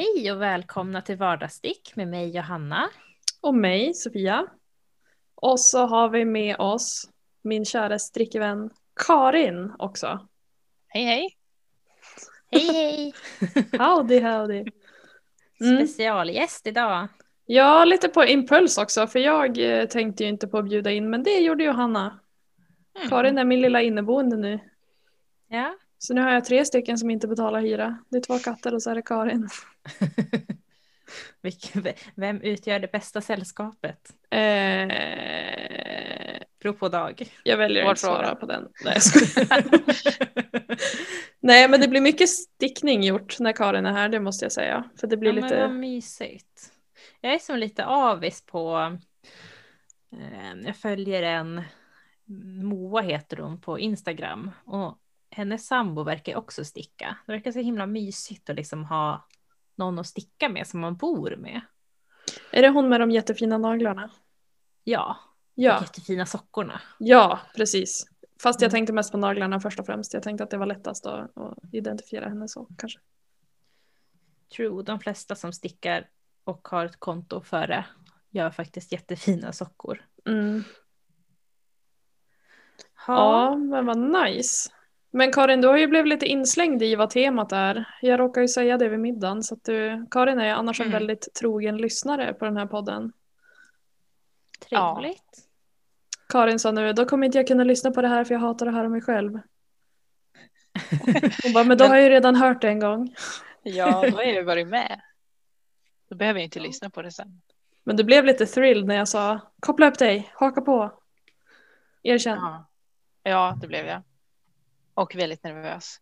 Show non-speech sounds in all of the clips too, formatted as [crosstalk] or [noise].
Hej och välkomna till Vardagsstick med mig Johanna. Och mig, Sofia. Och så har vi med oss min kära strickevän Karin också. Hej hej! Hej hej! [laughs] Howdy howdy. Mm. Specialgäst idag. Ja, lite på impuls också för jag eh, tänkte ju inte på att bjuda in men det gjorde Johanna. Mm. Karin är min lilla inneboende nu. Ja. Så nu har jag tre stycken som inte betalar hyra. Det är två katter och så är det Karin. [laughs] Vem utgör det bästa sällskapet? Eh, Beror på dag. jag väljer att svara på den. Nej, jag. [laughs] Nej men det blir mycket stickning gjort när Karin är här, det måste jag säga. För det blir ja, lite... men vad mysigt. Jag är som lite avis på, eh, jag följer en, Moa heter hon på Instagram och hennes sambo verkar också sticka. Det verkar så himla mysigt att liksom ha någon att sticka med som man bor med. Är det hon med de jättefina naglarna? Ja, Ja, jättefina sockorna. ja precis. Fast jag Mm. tänkte mest på naglarna först och främst. Jag tänkte att det var lättast att, att identifiera henne så kanske. True, de flesta som stickar och har ett konto för det gör faktiskt jättefina sockor. Mm. Ha. Ja, men vad nice. Men Karin, du har ju blivit lite inslängd i vad temat är. Jag råkar ju säga det vid middagen. Så att du, Karin är annars en Mm. väldigt trogen lyssnare på den här podden. Trevligt. Karin sa nu, då kommer inte jag kunna lyssna på det här för jag hatar att höra mig själv. Hon bara, men då har jag ju redan hört det en gång. Ja, då har jag ju varit med. Då behöver jag inte lyssna på det sen. Men du blev lite thrilled när jag sa, koppla upp dig, haka på. Erkänn. Ja, ja det blev jag. Och väldigt nervös.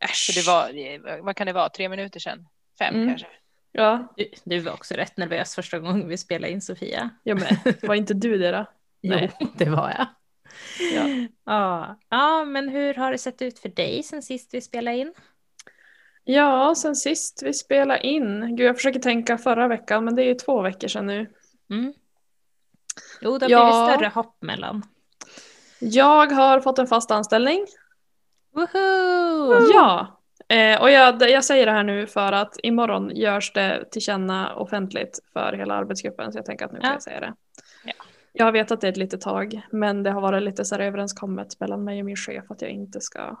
Äsch. Det var, vad kan det vara, tre minuter sedan? Fem Mm. kanske? Ja, Du, du var också rätt nervös första gången vi spelade in Sofia. ja men var inte du det då? [laughs] Nej. Jo, det var jag. Ja. Ja. ja, men hur har det sett ut för dig sen sist vi spelade in? Ja, sen sist vi spelade in. Gud, jag försöker tänka förra veckan, men det är ju två veckor sedan nu. Mm. Jo, det har Ja. blivit större hopp mellan. Jag har fått en fast anställning. Woho! Ja, eh, och jag, jag säger det här nu för att imorgon görs det till känna offentligt för hela arbetsgruppen, så jag tänker att nu kan Ja. jag säga det. Ja. Jag har vetat det ett litet tag, men det har varit lite så här överenskommet mellan mig och min chef att jag inte ska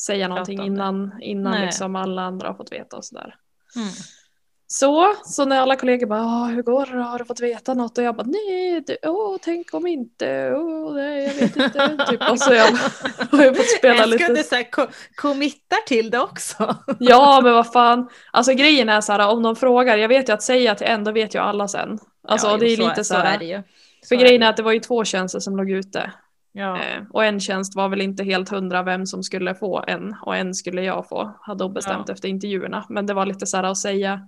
säga någonting innan, innan Nej. liksom alla andra har fått veta och sådär. Mm. Så, så när alla kollegor bara "Ah, hur går det? Har du fått veta något? Och jag bara nej, det, åh, tänk om inte, åh, nej, jag vet inte. [laughs] typ. Och så jag [laughs] har jag fått spela Jag lite. du så här, ko- committar till det också. [laughs] Ja, men vad fan. Alltså grejen är så här, om de frågar, jag vet ju att säga till en, då vet ju alla sen. Alltså Ja, det är jo, lite så, så här. är det ju. Så för är grejen är att det var ju två tjänster som låg ute. Ja. Eh, och en tjänst var väl inte helt hundra vem som skulle få en och en skulle jag få. Hade hon bestämt Ja. efter intervjuerna. Men det var lite så här att säga.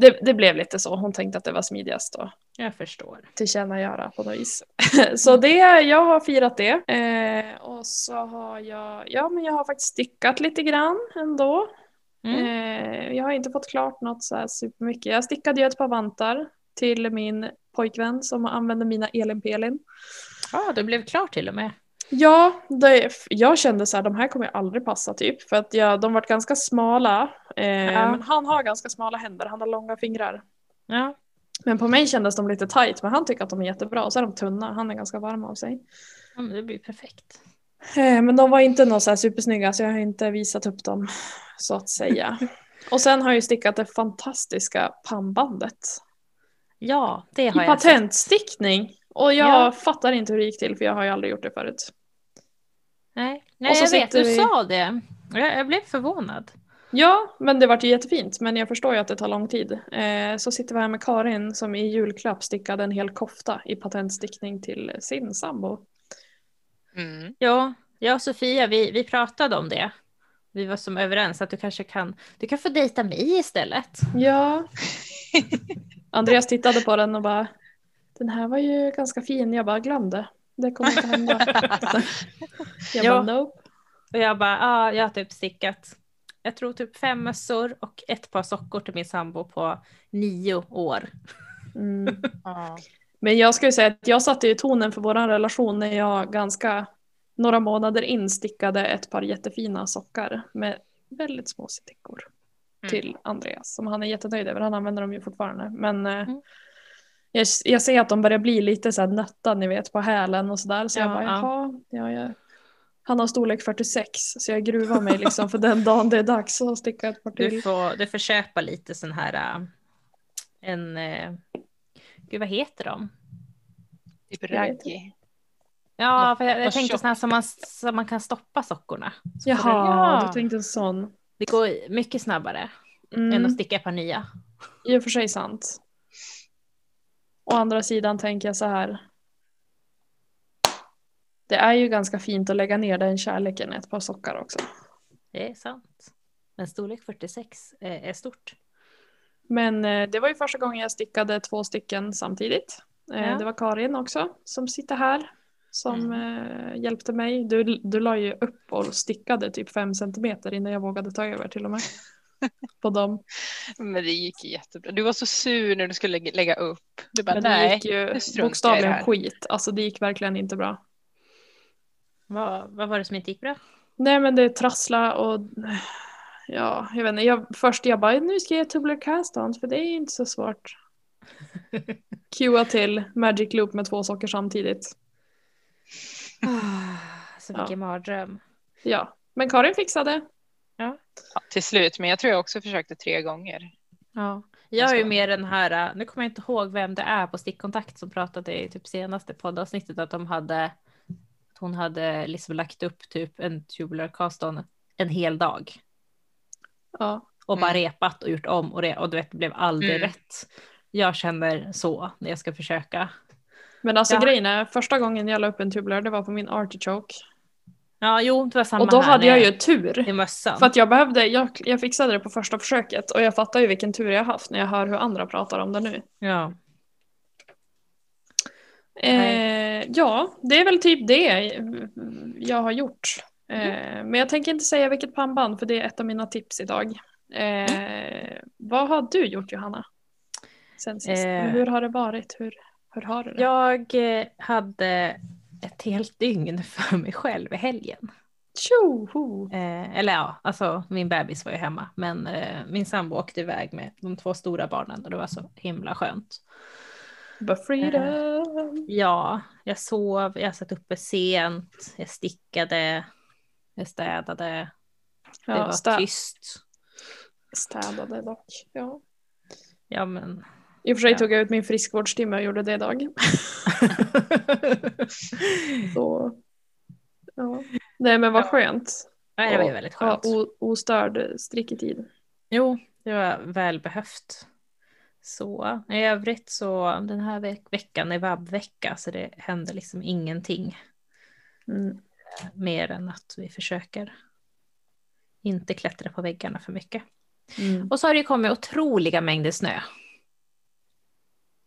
Det, det blev lite så. Hon tänkte att det var smidigast att Jag förstår. tillkännagöra på något vis. [laughs] så det, jag har firat det. Eh, och så har jag, ja men jag har faktiskt stickat lite grann ändå. Mm. Eh, jag har inte fått klart något så här supermycket. Jag stickade ju ett par vantar till min pojkvän som använder mina Elin Pelin. Ja, det blev klart till och med. Ja, det, jag kände så här, de här kommer jag aldrig passa typ. För att jag, de varit ganska smala. Eh, Ja. Men han har ganska smala händer, han har långa fingrar. Ja. Men på mig kändes de lite tight, men han tycker att de är jättebra. Och så är de tunna, han är ganska varm av sig. ja men det blir perfekt. Eh, Men de var inte något så här supersnygga så jag har inte visat upp dem så att säga. [laughs] Och sen har jag ju stickat det fantastiska pannbandet. Ja, det har I jag sett. patentstickning. Och jag Ja. fattar inte hur det gick till för jag har ju aldrig gjort det förut. Nej, Nej jag vet, du vi- sa det. Jag, jag blev förvånad. Ja, men det vart ju jättefint. Men jag förstår ju att det tar lång tid. Eh, så sitter vi här med Karin som i julklapp stickade en hel kofta i patentstickning till sin sambo. Mm. Ja, jag och Sofia, vi, vi pratade om det. Vi var som överens att du kanske kan, du kan få dejta mig istället. Ja. [laughs] Andreas tittade på den och bara Den här var ju ganska fin. Jag bara glömde. Det kommer inte hända. [laughs] jag Ja. bara nope. Och jag bara, ah, jag har typ stickat, jag tror typ fem mössor och ett par sockor till min sambo på nio år. Mm. [laughs] Ja. Men jag skulle säga att jag satte ju tonen för vår relation när jag ganska några månader in stickade ett par jättefina sockar med väldigt små stickor. till Andreas som han är jättenöjd över. Han använder dem ju fortfarande. Men eh, Mm. Jag, jag ser att de börjar bli lite så här nötta ni vet på hälen och sådär. Så jag Ja, bara ja. jaha, ja, jag, han har storlek 46 så jag gruvar mig liksom för den dagen det är dags att sticka ett par till. Du får, du får köpa lite sån här, äh, en, äh, gud vad heter de? Typ Jag raggi. Ja, för jag, jag tänkte här som man, som man kan stoppa sockorna. Så Jaha, det, du tänkte en sån. det går mycket snabbare än Mm, att sticka ett par nya. I och för sig sant. Å andra sidan tänker jag så här. Det är ju ganska fint att lägga ner den kärleken i ett par sockar också. Det är sant. Men storlek 46 är, stort. Men eh, det var ju första gången jag stickade två stycken samtidigt. Eh, Ja. Det var Karin också som sitter här som eh, hjälpte mig. Du, du la ju upp och stickade typ fem centimeter innan jag vågade ta över till och med. På dem. Men det gick jättebra. Du var så sur när du skulle lägga, lägga upp. Du bara Men det nej. gick ju bokstavligen skit. Alltså det gick verkligen inte bra. Vad, vad var det som inte gick bra? Nej men det trassla och ja, jag vet inte. Jag, först jag bara nu ska jag tubular cast-ons för det är inte så svårt. [laughs] Cua till Magic Loop med två socker samtidigt. Så Ja. vilken mardröm. Ja, men Karin fixade. Ja, till slut, men jag tror jag också försökte tre gånger. Ja. Jag är ju mer den här, nu kommer jag inte ihåg vem det är på Stickkontakt som pratade i typ senaste poddavsnittet att de hade, att hon hade liksom lagt upp typ en tubular cast on en hel dag Ja. och bara Mm. repat och gjort om och, re, och du vet det blev aldrig Mm. rätt. Jag känner så när jag ska försöka. Men alltså Ja. grejen är, första gången jag la upp en tubular det var på min artichoke. Ja, jo, det var samma Och då här hade jag ju tur. i mössan. För att jag behövde, jag, jag fixade det på första försöket och jag fattar ju vilken tur jag haft när jag hör hur andra pratar om det nu. Ja. Eh, ja, det är väl typ det jag har gjort. Eh, men jag tänker inte säga vilket pannband för det är ett av mina tips idag. Eh, vad har du gjort Johanna? Sen sist? Eh. Hur har det varit? Hur, hur har du det? Jag eh, hade ett helt dygn för mig själv i helgen. Tjoho! Eh, eller ja, alltså min bebis var ju hemma, men eh, min sambo åkte iväg med de två stora barnen och det var så himla skönt. Freedom! Ja, jag sov, jag satt uppe sent, jag stickade, jag städade, det Ja, var stä- tyst. städade dock. Ja. Ja, men... I och för sig Ja. tog jag ut min friskvårdstimme och gjorde det idag. [laughs] Så, ja. Nej men vad Ja. skönt. Nej, det var ju väldigt skönt. o- ostörd stricketid. Jo, det var välbehövt. Så i övrigt så den här veck- veckan är vabbvecka så det händer liksom ingenting Mm. mer än att vi försöker inte klättra på väggarna för mycket. Mm. Och så har det kommit otroliga mängder snö.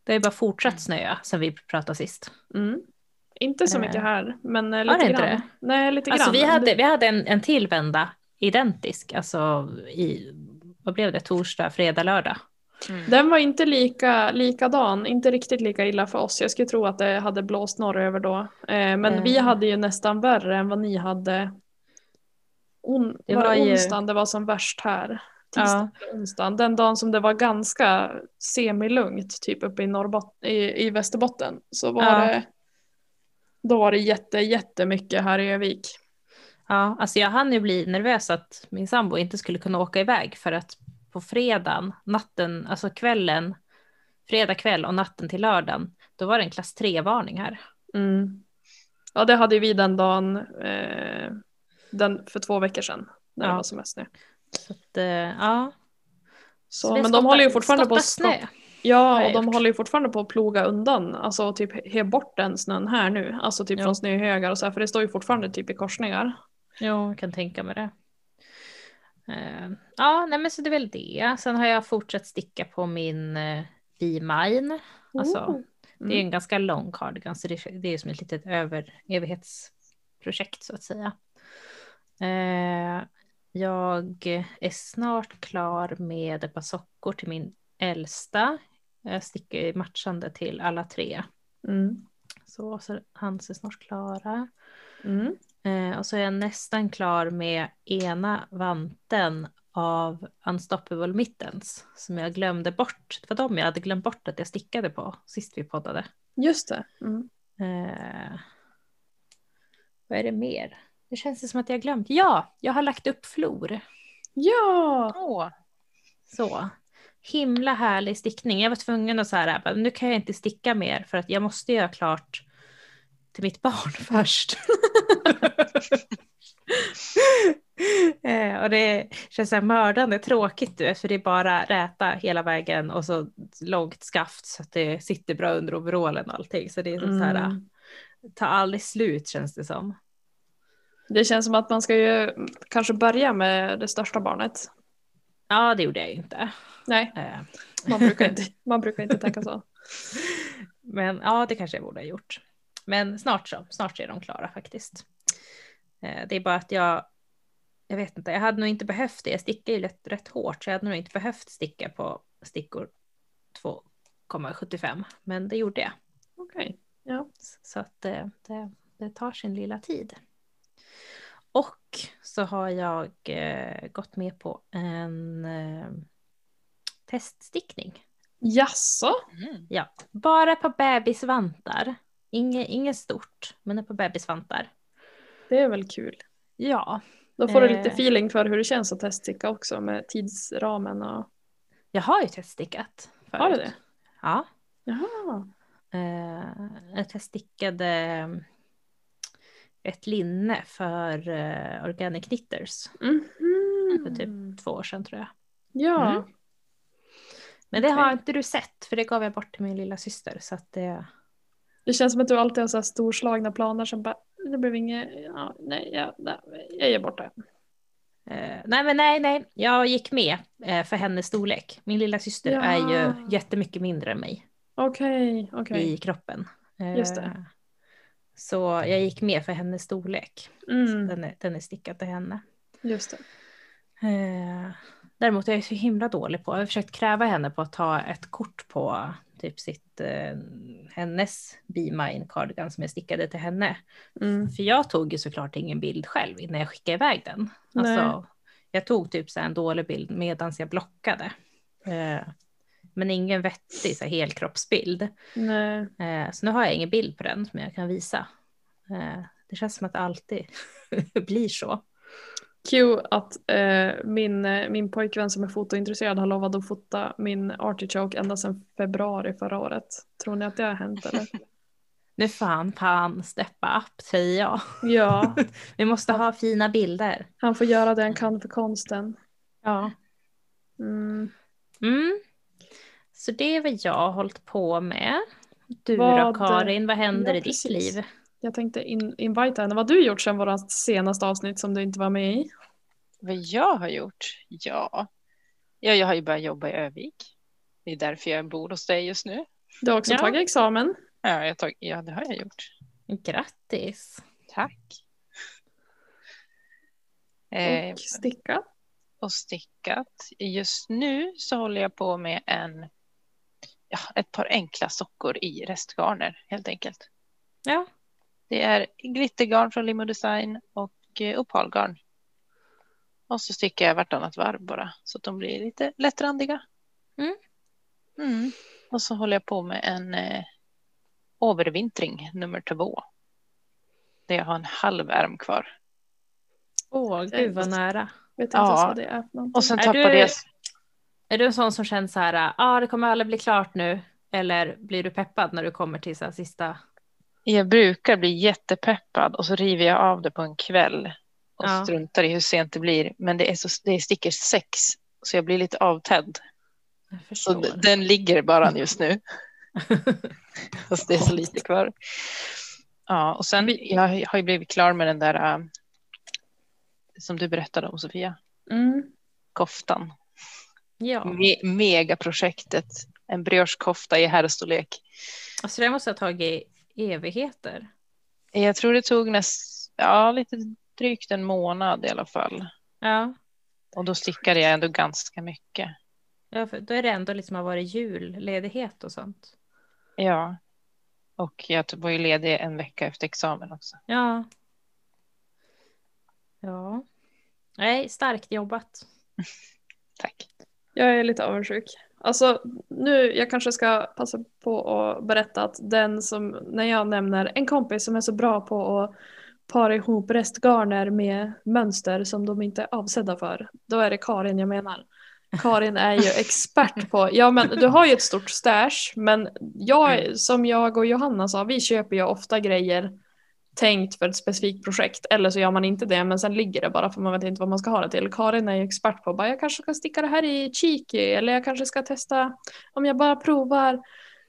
Det är bara fortsatt snöa sen vi pratade sist. Mm. Inte så Eh. mycket här, men eh, Har lite det inte grann. det? Nej, lite Alltså grann. vi hade, vi hade en, en till vända identisk, alltså i, vad blev det, torsdag, fredag, lördag. Mm. Den var inte lika, likadan, inte riktigt lika illa för oss. Jag skulle tro att det hade blåst norröver då. Eh, men Eh. vi hade ju nästan värre än vad ni hade. On, Det var, var ju- onsdagen det var som värst här? Ja. Tisdagen eller onsdagen. Den dagen som det var ganska semilugnt, typ uppe i, Norrbot- i, i Västerbotten, så var Ja. det då var det jätte, jättemycket här i Övik. Ja, alltså jag hann ju bli nervös att min sambo inte skulle kunna åka iväg för att på fredagen, natten, alltså kvällen, fredag kväll och natten till lördagen, då var det en klass 3-varning här. Mm. Ja, det hade vi den dagen eh, den, för två veckor sedan när det Ja. var som mest snö. Så att, eh, ja. Så, har men de håller ju fortfarande på att skottat snö. Ja, och de gjort. håller ju fortfarande på att ploga undan, alltså typ he bort den snön här nu, alltså typ Ja. från snöhögar och så här, för det står ju fortfarande typ i korsningar. Jo, jag kan tänka mig det. Eh, ja, nej men så det är väl det. Sen har jag fortsatt sticka på min uh, B-Mine. Alltså, Oh. Det är en ganska lång cardigan så det, det är som ett litet över evighetsprojekt så att säga. Eh, jag är snart klar med ett par sockor till min äldsta. Jag sticker matchande till alla tre. Mm. Så, så hans är snart klara. Mm. Eh, och så är jag nästan klar med ena vanten av Unstoppable Mittens som jag glömde bort. Det var de jag hade glömt bort att jag stickade på sist vi poddade. Just det. Mm. Eh, vad är det mer? Det känns som att jag glömt. Ja, jag har lagt upp flor. Ja! Åh, Så. Himla härlig stickning. Jag var tvungen att så här, nu kan jag inte sticka mer för att jag måste göra klart till mitt barn [laughs] först. [laughs] eh, och det känns så här mördande tråkigt du för det är bara räta hela vägen och så långt skaft så att det sitter bra under overallen och allting. Så det är så här, Mm. tar aldrig slut känns det som. Det känns som att man ska ju kanske börja med det största barnet. Ja, det gjorde jag ju inte. Nej, Eh, man brukar inte, [laughs] man brukar inte tänka så. Men ja, det kanske jag borde ha gjort. Men snart så, snart är de klara faktiskt. Eh, Det är bara att jag, jag vet inte, jag hade nog inte behövt det. Jag stickar ju rätt, rätt hårt, så jag hade nog inte behövt sticka på stickor 2,75. Men det gjorde jag. Okej. Ja. Så att det, det, det tar sin lilla tid. Så har jag eh, gått med på en eh, teststickning. Jaså? mm. Ja, bara på bebisvantar. Inget, inget stort, men det är på bebisvantar. Det är väl kul. Ja, Då får du lite Eh. feeling för hur det känns att teststicka också med tidsramen och... jag har ju teststickat. Har du förut. det? Ja. Jaha. Eh, jag teststickade ett linne för eh, Organic Knitters Mhm. för typ två år sedan tror jag. Ja. Mm. Men det har inte du sett för det gav jag bort till min lilla syster så att det... Det känns som att du alltid har så här storslagna planer som bara, det blev inget, ja, nej, ja, nej, jag ger bort det. Eh, nej men nej, nej, jag gick med eh, för hennes storlek. Min lilla syster Ja. är ju jättemycket mindre än mig. Okej, okej. i kroppen. Just det. Så jag gick med för hennes storlek. Mm, Den, är, den är stickad till henne. just det. Eh, Däremot är jag så himla dålig på, jag har försökt kräva henne på att ta ett kort på typ sitt, eh, hennes Be Mine cardigan som jag stickade till henne. Mm. För jag tog ju såklart ingen bild själv innan jag skickade iväg den. Nej. Alltså, jag tog typ så en dålig bild medan jag blockade. Eh, Men ingen vettig så här, helkroppsbild. Nej. Eh, Så nu har jag ingen bild på den som jag kan visa. Eh, Det känns som att det alltid [laughs] blir så. Q att eh, min, eh, min pojkvän som är fotointresserad har lovat att fota min artichoke ända sedan februari förra året. Tror ni att det har hänt eller? [laughs] Nu fan pan steppa upp säger jag. Ja, [laughs] Vi måste ha fina bilder. han får göra det han kan för konsten. Ja. Mm. Mm. Så det är vad jag har hållit på med. Du då Vad- Karin, vad händer Ja, i ditt liv? Jag tänkte in, invita henne. Vad har du gjort sedan vårt senaste avsnitt som du inte var med i? Vad jag har gjort? Ja. ja, jag har ju börjat jobba i Övik. Det är därför jag bor hos dig just nu. Du har också Ja. tagit examen. Ja, jag tag, ja, det har jag gjort. Grattis! Tack. Eh, Och stickat. och stickat. Just nu så håller jag på med en, ja, ett par enkla sockor i restgarner helt enkelt. Ja, Det är glittergarn från Limo Design och eh, opalgarn. Och så stickar jag vartannat varv bara så att de blir lite lättrandiga. Mm. Mm. Och så håller jag på med en eh, övervintring nummer två. Där jag har en halv ärm kvar. Eh, åh gud vad nära. Vet inte Ja. vad det är någonting. Och sen Är tappade du- jag Är du en sån som känner så här, ja ah, det kommer aldrig bli klart nu? Eller blir du peppad när du kommer till så sista? Jag brukar bli jättepeppad och så river jag av det på en kväll och Ja. struntar i hur sent det blir. Men det är, så, det är sticker sex så jag blir lite avtänd. Så den ligger bara just nu. [laughs] Fast det är så lite kvar. Ja, och sen jag har ju blivit klar med den där äh, som du berättade om Sofia, Mm. koftan. Ja, Me- megaprojektet, en briochekofta i herrstorlek. alltså det måste ha tagit evigheter. Jag tror det tog näst, ja, lite drygt en månad i alla fall. Ja, Och då stickade jag ändå ganska mycket. ja för då är det ändå liksom har varit julledighet och sånt. Ja. Och jag var ju ledig en vecka efter examen också. Ja. Ja. Nej, starkt jobbat. [laughs] Tack. Jag är lite avundsjuk. Alltså nu, jag kanske ska passa på att berätta att den som, när jag nämner en kompis som är så bra på att para ihop restgarner med mönster som de inte är avsedda för, då är det Karin jag menar. Karin är ju expert på, ja men du har ju ett stort stash, men jag, som jag och Johanna sa, vi köper ju ofta grejer tänkt för ett specifikt projekt eller så gör man inte det men sen ligger det bara för man vet inte vad man ska ha det till. Karin är ju expert på bara jag kanske ska sticka det här i cheeky eller jag kanske ska testa om jag bara provar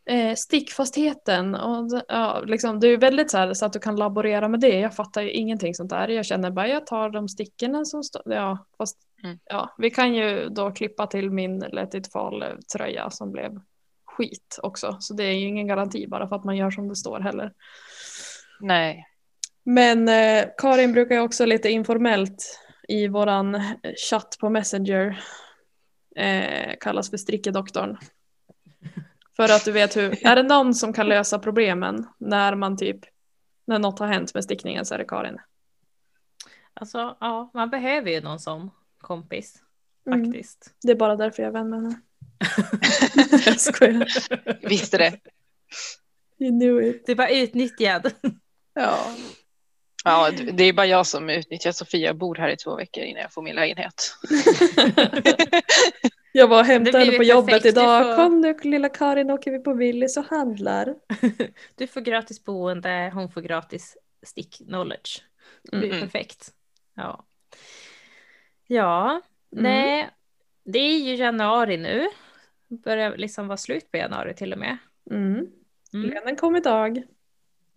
eh, stickfastheten och ja, liksom, det är väldigt så, här, så att du kan laborera med det. Jag fattar ju ingenting sånt där. Jag känner bara jag tar de stickorna som står, ja fast Mm. ja vi kan ju då klippa till min Let it fall tröja som blev skit också så det är ju ingen garanti bara för att man gör som det står heller. Nej. Men eh, Karin brukar ju också lite informellt i våran chatt på Messenger eh, kallas för strickedoktorn. För att du vet hur, är det någon som kan lösa problemen när man typ, när något har hänt med stickningen så är det Karin. Alltså, ja, man behöver ju någon sån kompis Mm. faktiskt. Det är bara därför jag är vän med henne. jag skojar. Visste det. You knew it. Du bara utnyttjad. Ja. Ja, det är bara jag som utnyttjar Sofia. Jag bor här i två veckor innan jag får min lägenhet. [laughs] Jag var och Det hämtade henne på jobbet perfekt. Idag. får- Kom nu lilla Karin åker vi på Willys och handlar. [laughs] Du får gratis boende, hon får gratis stick knowledge. Det blir Mm. perfekt. Ja. Ja, nej. Det är ju januari nu. Börjar liksom vara slut på januari till och med. Mm. Mm. Lönen kom idag.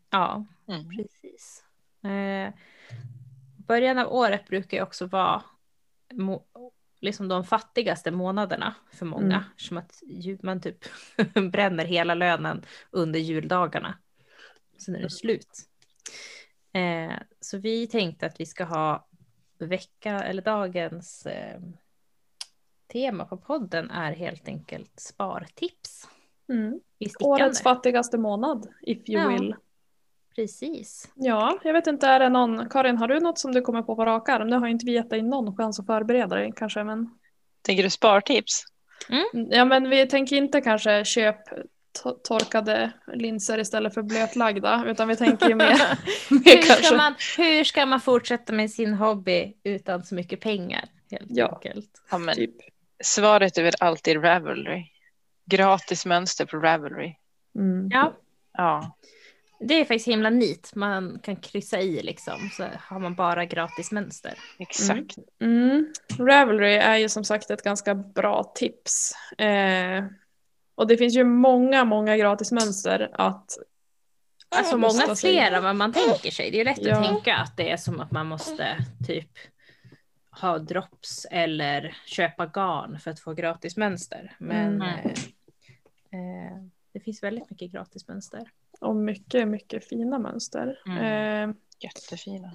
Ja, Mm. precis. Eh, början av året brukar ju också vara liksom de fattigaste månaderna för många. Mm. Som att man typ [laughs] bränner hela lönen under juldagarna. Sen är det slut. Eh, så vi tänkte att vi ska ha vecka eller dagens eh, tema på podden är helt enkelt spartips Mm. Årets fattigaste månad, if you Ja. will. Precis. Ja, jag vet inte, är det någon, Karin har du något som du kommer på på rak arm? Nu har ju inte vi gett dig någon chans att förbereda dig kanske, men Tänker du spartips? ja, men vi tänker inte kanske köp to- torkade linser istället för blötlagda, utan vi tänker ju mer, [laughs] mer hur, ska man, hur ska man fortsätta med sin hobby utan så mycket pengar? Helt Ja. enkelt. Ja, men Typ. Svaret är väl alltid Ravelry. Gratis mönster på Ravelry. Mm. Ja, Ja, det är faktiskt himla neat. Man kan kryssa i liksom, så har man bara gratis mönster. exakt. Mm. Ravelry är ju som sagt ett ganska bra tips. Eh, och det finns ju många, många gratismönster att Alltså många fler än vad man tänker sig. Det är lätt Ja. att tänka att det är som att man måste typ ha drops eller köpa garn för att få gratis mönster. Men Mm. eh, eh, det finns väldigt mycket gratis mönster. Och mycket, mycket fina mönster. Mm. Eh, Jättefina.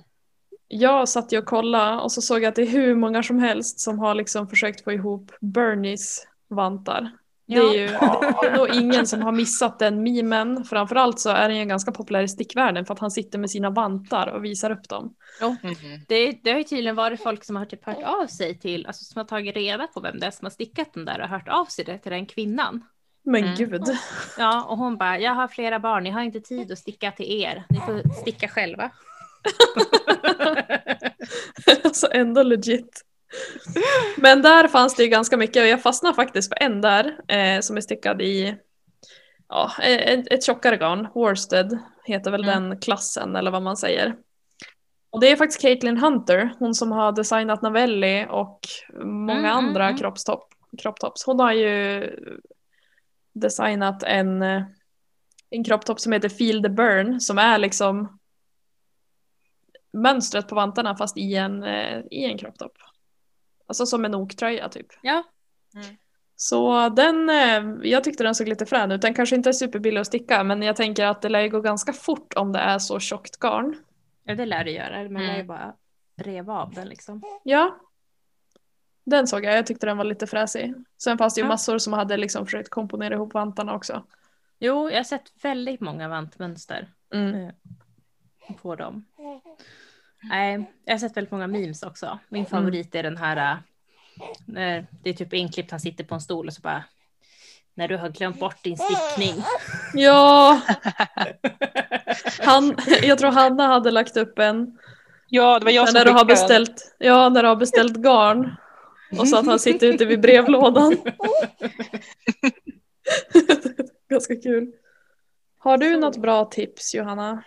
jag satt ju och kollade och så såg jag att det är hur många som helst som har liksom försökt få ihop Bernies vantar. Det är ju det är nog ingen som har missat den memen. Framförallt så är den ju ganska populär i stickvärlden för att han sitter med sina vantar och visar upp dem. Mhm. Det, det har ju tydligen varit folk som har typ hört av sig till, alltså som har tagit reda på vem det är som har stickat den där och hört av sig till den kvinnan. Men Mm. gud. Ja, och hon bara, jag har flera barn, jag har inte tid att sticka till er, ni får sticka själva. [laughs] alltså ändå legit. Men där fanns det ju ganska mycket och jag fastnade faktiskt för en där eh, som är stickad i ja, ett, ett tjockare garn. Worsted heter väl Mm. den klassen eller vad man säger. Och det är faktiskt Caitlin Hunter, hon som har designat Navelli och många Mm, mm, andra mm. kroppstopp, kropptops. Hon har ju designat en, eh, en kropptopp som heter Feel the Burn som är liksom mönstret på vantarna fast i en, eh, i en kropptopp. Alltså som en oktröja typ. Ja, Så den, eh, jag tyckte den såg lite frän ut. Den kanske inte är superbillig att sticka men jag tänker att det lär ju gå ganska fort om det är så tjockt garn. ja det lär du göra, man lär ju Mm. bara reva av den liksom. Ja. Den såg jag, jag tyckte den var lite fräsig. Sen fanns det ju Ja. massor som hade liksom försökt komponera ihop vantarna också. Jo, jag har sett väldigt många vantmönster Mm. eh, på dem. Nej, jag har sett väldigt många memes också. Min favorit är den här När det är typ inklippt, han sitter på en stol och så bara när du har glömt bort din stickning. [laughs] Ja! Han, jag tror Hanna hade lagt upp en. Ja, det var jag som när du har beställt, ja, när du har beställt garn. Och så att han sitter ute vid brevlådan. [laughs] Ganska kul. Har du Så. något bra tips Johanna?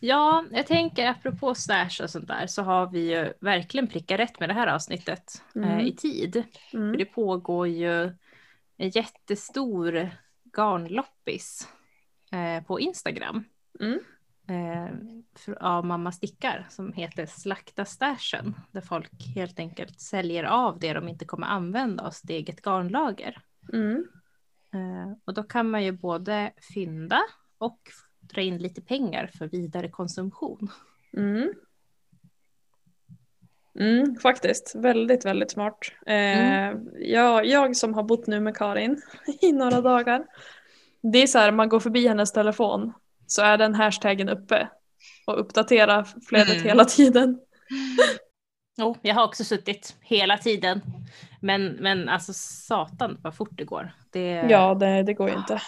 Ja, jag tänker apropå stash och sånt där så har vi ju verkligen prickat rätt med det här avsnittet Mm. eh, i tid. För Mm. det pågår ju en jättestor garnloppis eh, på Instagram. Mm. Eh, av Mamma Stickar som heter Slakta stashen. Där folk helt enkelt säljer av det de inte kommer använda av sitt eget garnlager. Mm. Eh, och då kan man ju både fynda och dra in lite pengar för vidare konsumtion. Mm. Mm, faktiskt, väldigt, väldigt smart. Eh, Mm. jag, jag som har bott nu med Karin [laughs] i några dagar. Det är så här, man går förbi hennes telefon så är den hashtaggen uppe och uppdaterar flödet Mm. hela tiden. [laughs] Jo, jag har också suttit hela tiden. Men, men alltså satan vad fort det går. Det, Ja, det, det går ju inte.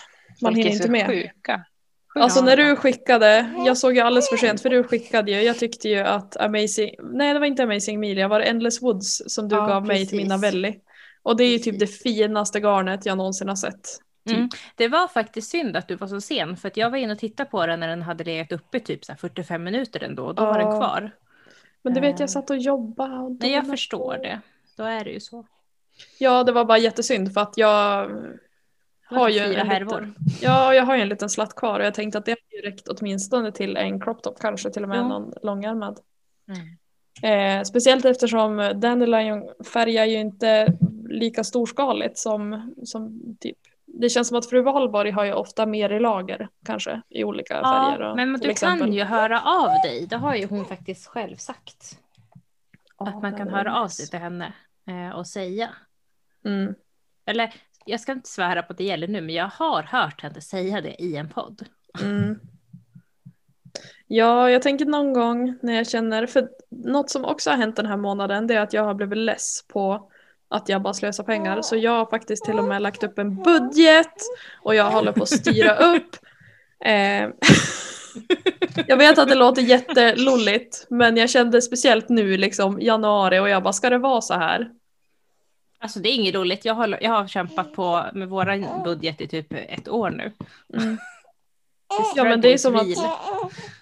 Man hinner inte med. sjuka. Alltså när du skickade, jag såg ju alldeles för sent för du skickade ju, jag tyckte ju att Amazing, nej det var inte Amazing Emilia, var det Endless Woods som du Ja, gav mig till mina precis. Velli. Och det är ju typ det Precis. finaste garnet jag någonsin har sett. Mm. Det var faktiskt synd att du var så sen för att jag var inne och tittade på den när den hade legat uppe typ så här 45 minuter ändå och då var den kvar. Men du vet jag Eh. satt och jobbade. Och Nej, jag förstår på. det. Då är det ju så. Ja det var bara jättesynd för att jag har ju en härvor. liten, ja, jag har ju en liten slatt kvar och jag tänkte att det hade ju räckt åtminstone till en crop top, kanske till och med Ja. någon långärmad. Mm. Eh, speciellt eftersom Dandelion färgar ju inte lika storskaligt som, som typ det känns som att fru Valborg har ju ofta mer i lager kanske i olika färger. Ja, och, men du exempel. kan ju höra av dig. Det har ju hon faktiskt själv sagt. Ja, att man kan höra av sig till henne eh, och säga. Mm. Eller jag ska inte svära på att det gäller nu, men jag har hört henne säga det i en podd. Mm. Ja, jag tänker någon gång när jag känner, för något som också har hänt den här månaden det är att jag har blivit less på att jag bara slösar pengar. Så jag har faktiskt till och med lagt upp en budget och jag håller på att styra [laughs] upp. Eh, [laughs] jag vet att det låter jättelolligt men jag kände speciellt nu liksom januari och jag bara ska det vara så här? Alltså det är inget roligt. Jag har, jag har kämpat på med våran budget i typ ett år nu. Mm. [laughs] Ja men det är som att.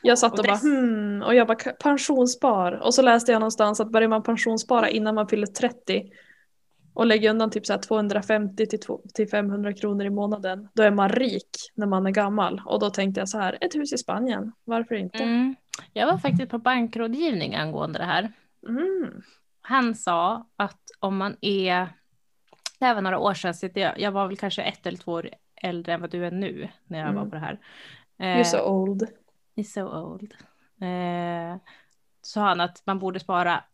Jag satt och, Och bara hmm och jag bara "Ka- pensionsspar och så läste jag någonstans att börjar man pensionsspara innan man fyller 30 och lägger undan typ så här 250 till, två- till 500 kronor i månaden då är man rik när man är gammal och då tänkte jag så här ett hus i Spanien varför inte? Mm. Jag var faktiskt på bankrådgivning angående det här. Mm. Han sa att om man är, det här var några år sedan, så jag, jag var väl kanske ett eller två år äldre än vad du är nu när jag var Mm. på det här. You're so old. He's so old. Eh, sa han att man borde spara,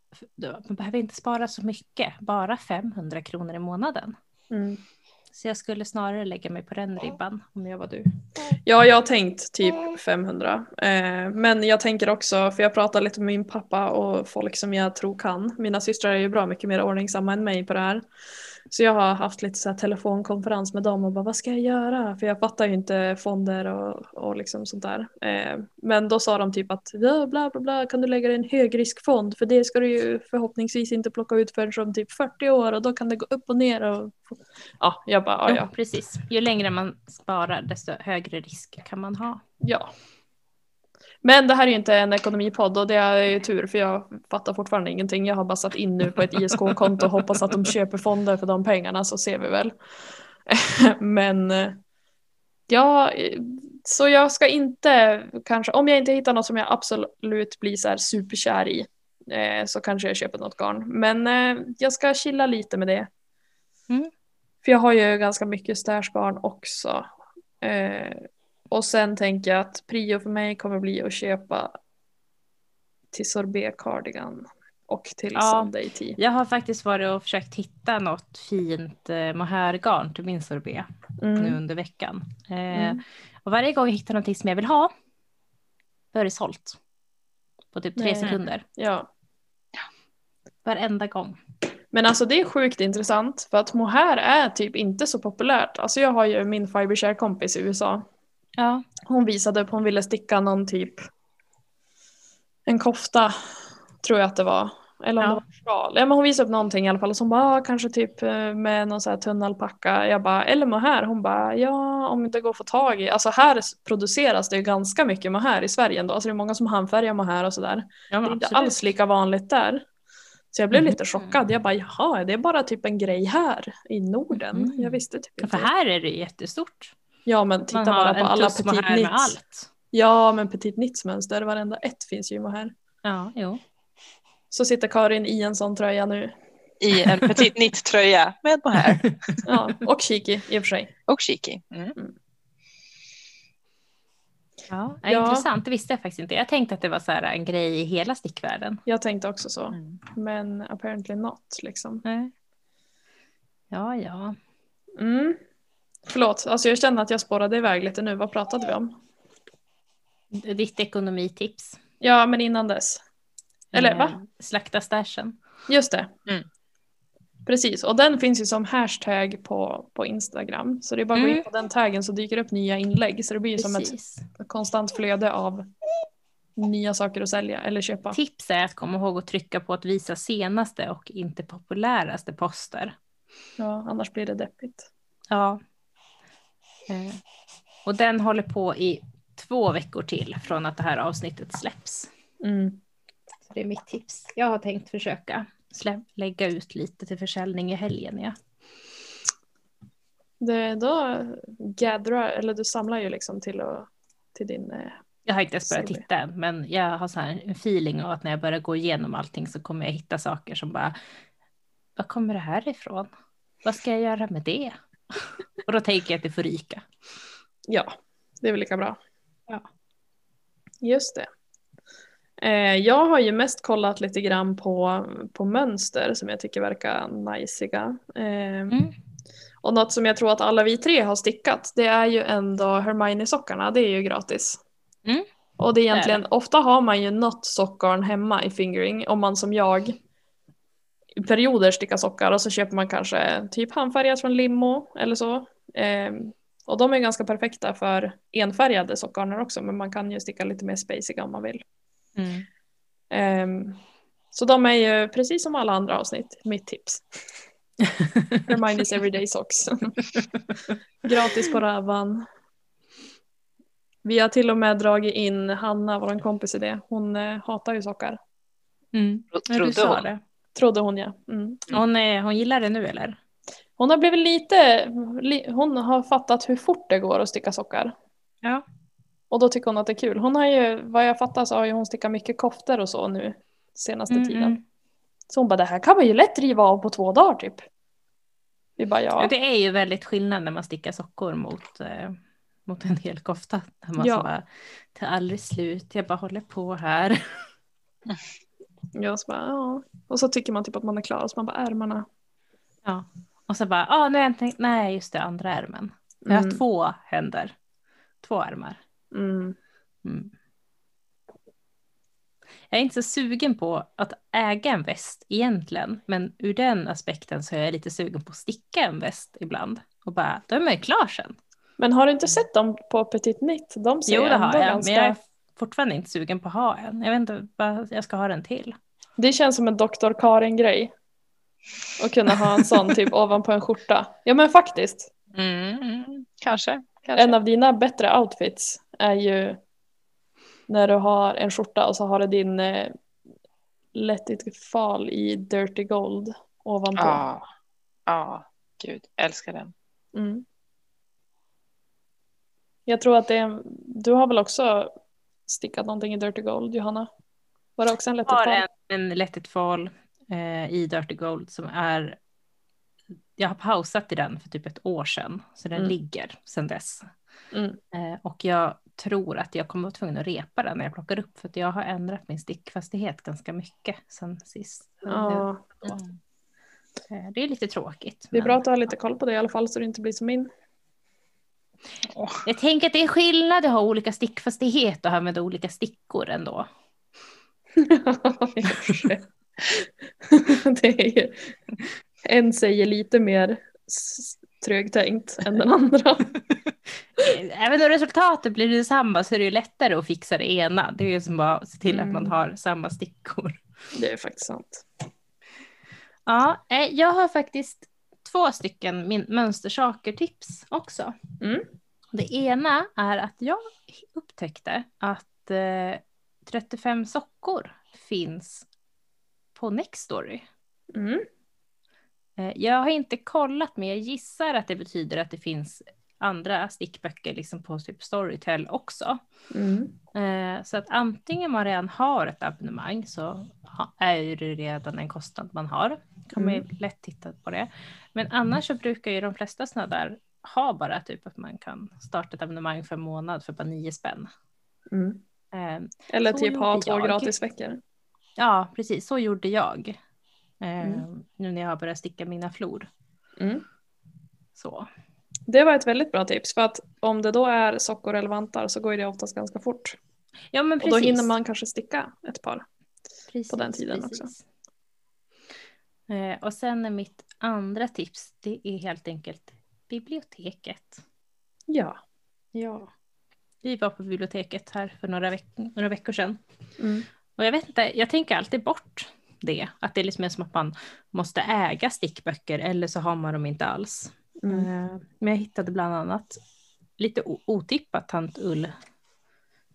man behöver inte spara så mycket, bara 500 kronor i månaden. Mm. Så jag skulle snarare lägga mig på den ribban om jag var du. Ja, jag har tänkt typ 500. Eh, men jag tänker också, för jag pratar lite med min pappa och folk som jag tror kan. Mina systrar är ju bra mycket mer ordningsamma än mig på det här. Så jag har haft lite så telefonkonferens med dem och bara vad ska jag göra? För jag fattar ju inte fonder och, och liksom sånt där. Eh, men då sa de typ att ja, bla bla bla kan du lägga det i en högriskfond för det ska du ju förhoppningsvis inte plocka ut förrän om typ 40 år och då kan det gå upp och ner. Och... Ja, jag bara ja, Jo, ja. precis. Ju längre man sparar desto högre risk kan man ha. Ja. Men det här är ju inte en ekonomipodd och det är ju tur för jag fattar fortfarande ingenting. Jag har bara satt in nu på ett ISK-konto och hoppas att de köper fonder för de pengarna så ser vi väl. [laughs] Men eh, ja, så jag ska inte kanske, om jag inte hittar något som jag absolut blir så här superkär i eh, så kanske jag köper något garn. Men eh, jag ska chilla lite med det. Mm. För jag har ju ganska mycket stashgarn också. Och sen tänker jag att prio för mig kommer bli att köpa till sorbet cardigan och till Ja. Sunday tea. Jag har faktiskt varit och försökt hitta något fint eh, mohairgarn till min sorbet nu Mm. under veckan. Eh, Mm. Och varje gång jag hittar någonting som jag vill ha, då är det sålt. På typ tre Nej. sekunder. Ja. Varenda gång. Men alltså det är sjukt intressant för att mohair är typ inte så populärt. Alltså jag har ju min fibershare-kompis i USA. Ja. Hon visade upp, hon ville sticka någon typ en kofta tror jag att det var. Eller om Ja. det var sjal. Ja men hon visade upp någonting i alla fall. Och så hon bara, ah, kanske typ eh, med någon så här tunn alpacka. Jag bara, eller mohair? Hon bara, ja om det går att få tag i. Alltså här produceras det ju ganska mycket mohair i Sverige ändå. Alltså det är många som handfärgar mohair och sådär. ja Det är inte alls lika vanligt där. Så jag blev lite chockad. Jag bara, jaha, det är bara typ en grej här i Norden. Mhm. Jag visste typ Ja, inte. För här är det jättestort. Ja men titta bara på alla petit med nits. allt. Ja men petit nits mönster, varenda ett finns ju i mohair. Ja, jo. Så sitter Karin i en sån tröja nu. I en petit knit-tröja med mohair [laughs] Ja, och cheeky i och för sig. och cheeky. Mm. Ja, ja. Ja. Intressant, det visste jag faktiskt inte. Jag tänkte att det var så här en grej i hela stickvärlden. Jag tänkte också så. Mm. Men apparently not liksom. Nej. Ja, ja. Mm. Förlåt, alltså jag känner att jag spårade iväg lite nu. Vad pratade vi om? Ditt ekonomitips. Ja, men innan dess. Eller Eh, va? Slakta stashen. Just det. Mm. Precis, och den finns ju som hashtag på, på Instagram. Så det är bara att gå Mm. in på den taggen så dyker det upp nya inlägg. Så det blir ju som ett Precis. konstant flöde av nya saker att sälja eller köpa. Tips är att komma ihåg att trycka på att visa senaste och inte populäraste poster. Ja, annars blir det deppigt. Ja. Eh, Och den håller på i två veckor till från att det här avsnittet släpps. Mm. Så det är mitt tips. Jag har tänkt försöka slä- lägga ut lite till försäljning i helgen. Ja. Det, då gathrar, eller du samlar ju liksom till, och, till din... eh, Jag har inte ens börjat titta än, men jag har så här en feeling av att när jag börjar gå igenom allting så kommer jag hitta saker som bara, var kommer det här ifrån? Vad ska jag göra med det? Och då tänker jag att det får ryka. Ja, det är väl lika bra. Ja. Just det. Eh, jag har ju mest kollat lite grann på, på mönster som jag tycker verkar najsiga. Eh, Mm. Och något som jag tror att alla vi tre har stickat det är ju ändå Hermione-sockarna, det är ju gratis. Mm. Och det är Det egentligen, ofta har man ju något sockgarn hemma i fingering om man som jag perioder stickar sockar och så köper man kanske typ handfärgat från Limo eller så. Ehm, och de är ganska perfekta för enfärgade sockgarner också men man kan ju sticka lite mer spaciga om man vill. Mm. Ehm, så de är ju precis som alla andra avsnitt mitt tips. [laughs] Hermione's Everyday Socks. Gratis på Ravan. Vi har till och med dragit in Hanna, vår kompis i det. Hon eh, hatar ju sockar. Mm. Trodde sa hon. det. Trodde hon ja. Mm. Hon, är, hon gillar det nu eller? Hon har blivit lite, li, hon har fattat hur fort det går att sticka sockar. Ja. Och då tycker hon att det är kul. Hon har ju, vad jag fattar så har ju hon stickat mycket koftor och så nu senaste Mm, tiden. mm. Så hon bara, det här kan man ju lätt riva av på två dagar typ. Vi bara, Ja. Det är ju väldigt skillnad när man stickar sockor mot, eh, mot en hel kofta. Där man Ja. så bara, tar aldrig slut, jag bara håller på här. [laughs] Jag så bara, ja. Och så tycker man typ att man är klar och så man bara, ärmarna. Ja. Och så bara, ah, nu har tänkt, nej just det, andra ärmen. Jag har Mm. två händer, två armar. Mm. Mm. Jag är inte så sugen på att äga en väst egentligen, men ur den aspekten så är jag lite sugen på att sticka en väst ibland. Och bara, då är man ju klar sen. Men har du inte sett dem på Petit Nitt? De ser Jo, det har jag, ganska... men jag är fortfarande inte sugen på att ha en. Jag vet inte vad jag ska ha den till. Det känns som en Dr. Karin-grej. Att kunna ha en sån typ [laughs] ovanpå en skjorta. Ja men faktiskt. Mm, kanske. kanske. En av dina bättre outfits är ju när du har en skjorta och så har du din eh, Let it fall i Dirty Gold ovanpå. Ja, ja, gud, älskar den. Mm. Jag tror att det är, du har väl också stickat någonting i Dirty Gold, Johanna? Var det också en Let it Jag har en, en Let it fall eh, i Dirty Gold som är, jag har pausat i den för typ ett år sedan, så den Mm. ligger sedan dess. Mm. Eh, och jag tror att jag kommer vara tvungen att repa den när jag plockar upp, för att jag har ändrat min stickfastighet ganska mycket sedan sist. Ja, Eh, Det är lite tråkigt. det är men- bra att du har lite koll på det i alla fall så det inte blir som min. Jag tänker att det är skillnad att ha olika stickfastighet och använda olika stickor ändå. [laughs] Det är ju, en säger lite mer trögtänkt än den andra. [laughs] Även om resultatet blir detsamma så är det ju lättare att fixa det ena. Det är ju som bara att se till att man Mm. har samma stickor. Det är faktiskt sant. Ja, eh, jag har faktiskt två stycken mönstersaker-tips också. Mm. Det ena är att jag upptäckte att eh, 35 sockor finns på Nextory. Mm. Eh, jag har inte kollat men jag gissar att det betyder att det finns andra stickböcker liksom på typ Storytel också. Mm. Eh, så att antingen man redan har ett abonnemang så är det redan en kostnad man har. Kan man ju lätt titta på det. Men annars så brukar ju de flesta sådana där ha bara typ att man kan starta ett abonnemang för en månad för bara nio spänn. Mm. Eh, Eller typ ha två gratisveckor. ja, precis så gjorde jag. Eh, Mm. Nu när jag har börjat sticka mina flor. Mm. Så. Det var ett väldigt bra tips för att om det då är sockor eller vantar så går det oftast ganska fort. Ja men Och precis. då hinner man kanske sticka ett par. precis, på den tiden också. Eh, och sen är mitt andra tips, det är helt enkelt biblioteket. Ja. Ja. Vi var på biblioteket här för några, veck några veckor sedan. Mm. Och jag vet inte, jag tänker alltid bort det. Att det är liksom är som att man måste äga stickböcker eller så har man dem inte alls. Mm. Eh, Men jag hittade bland annat lite otippat tant Ull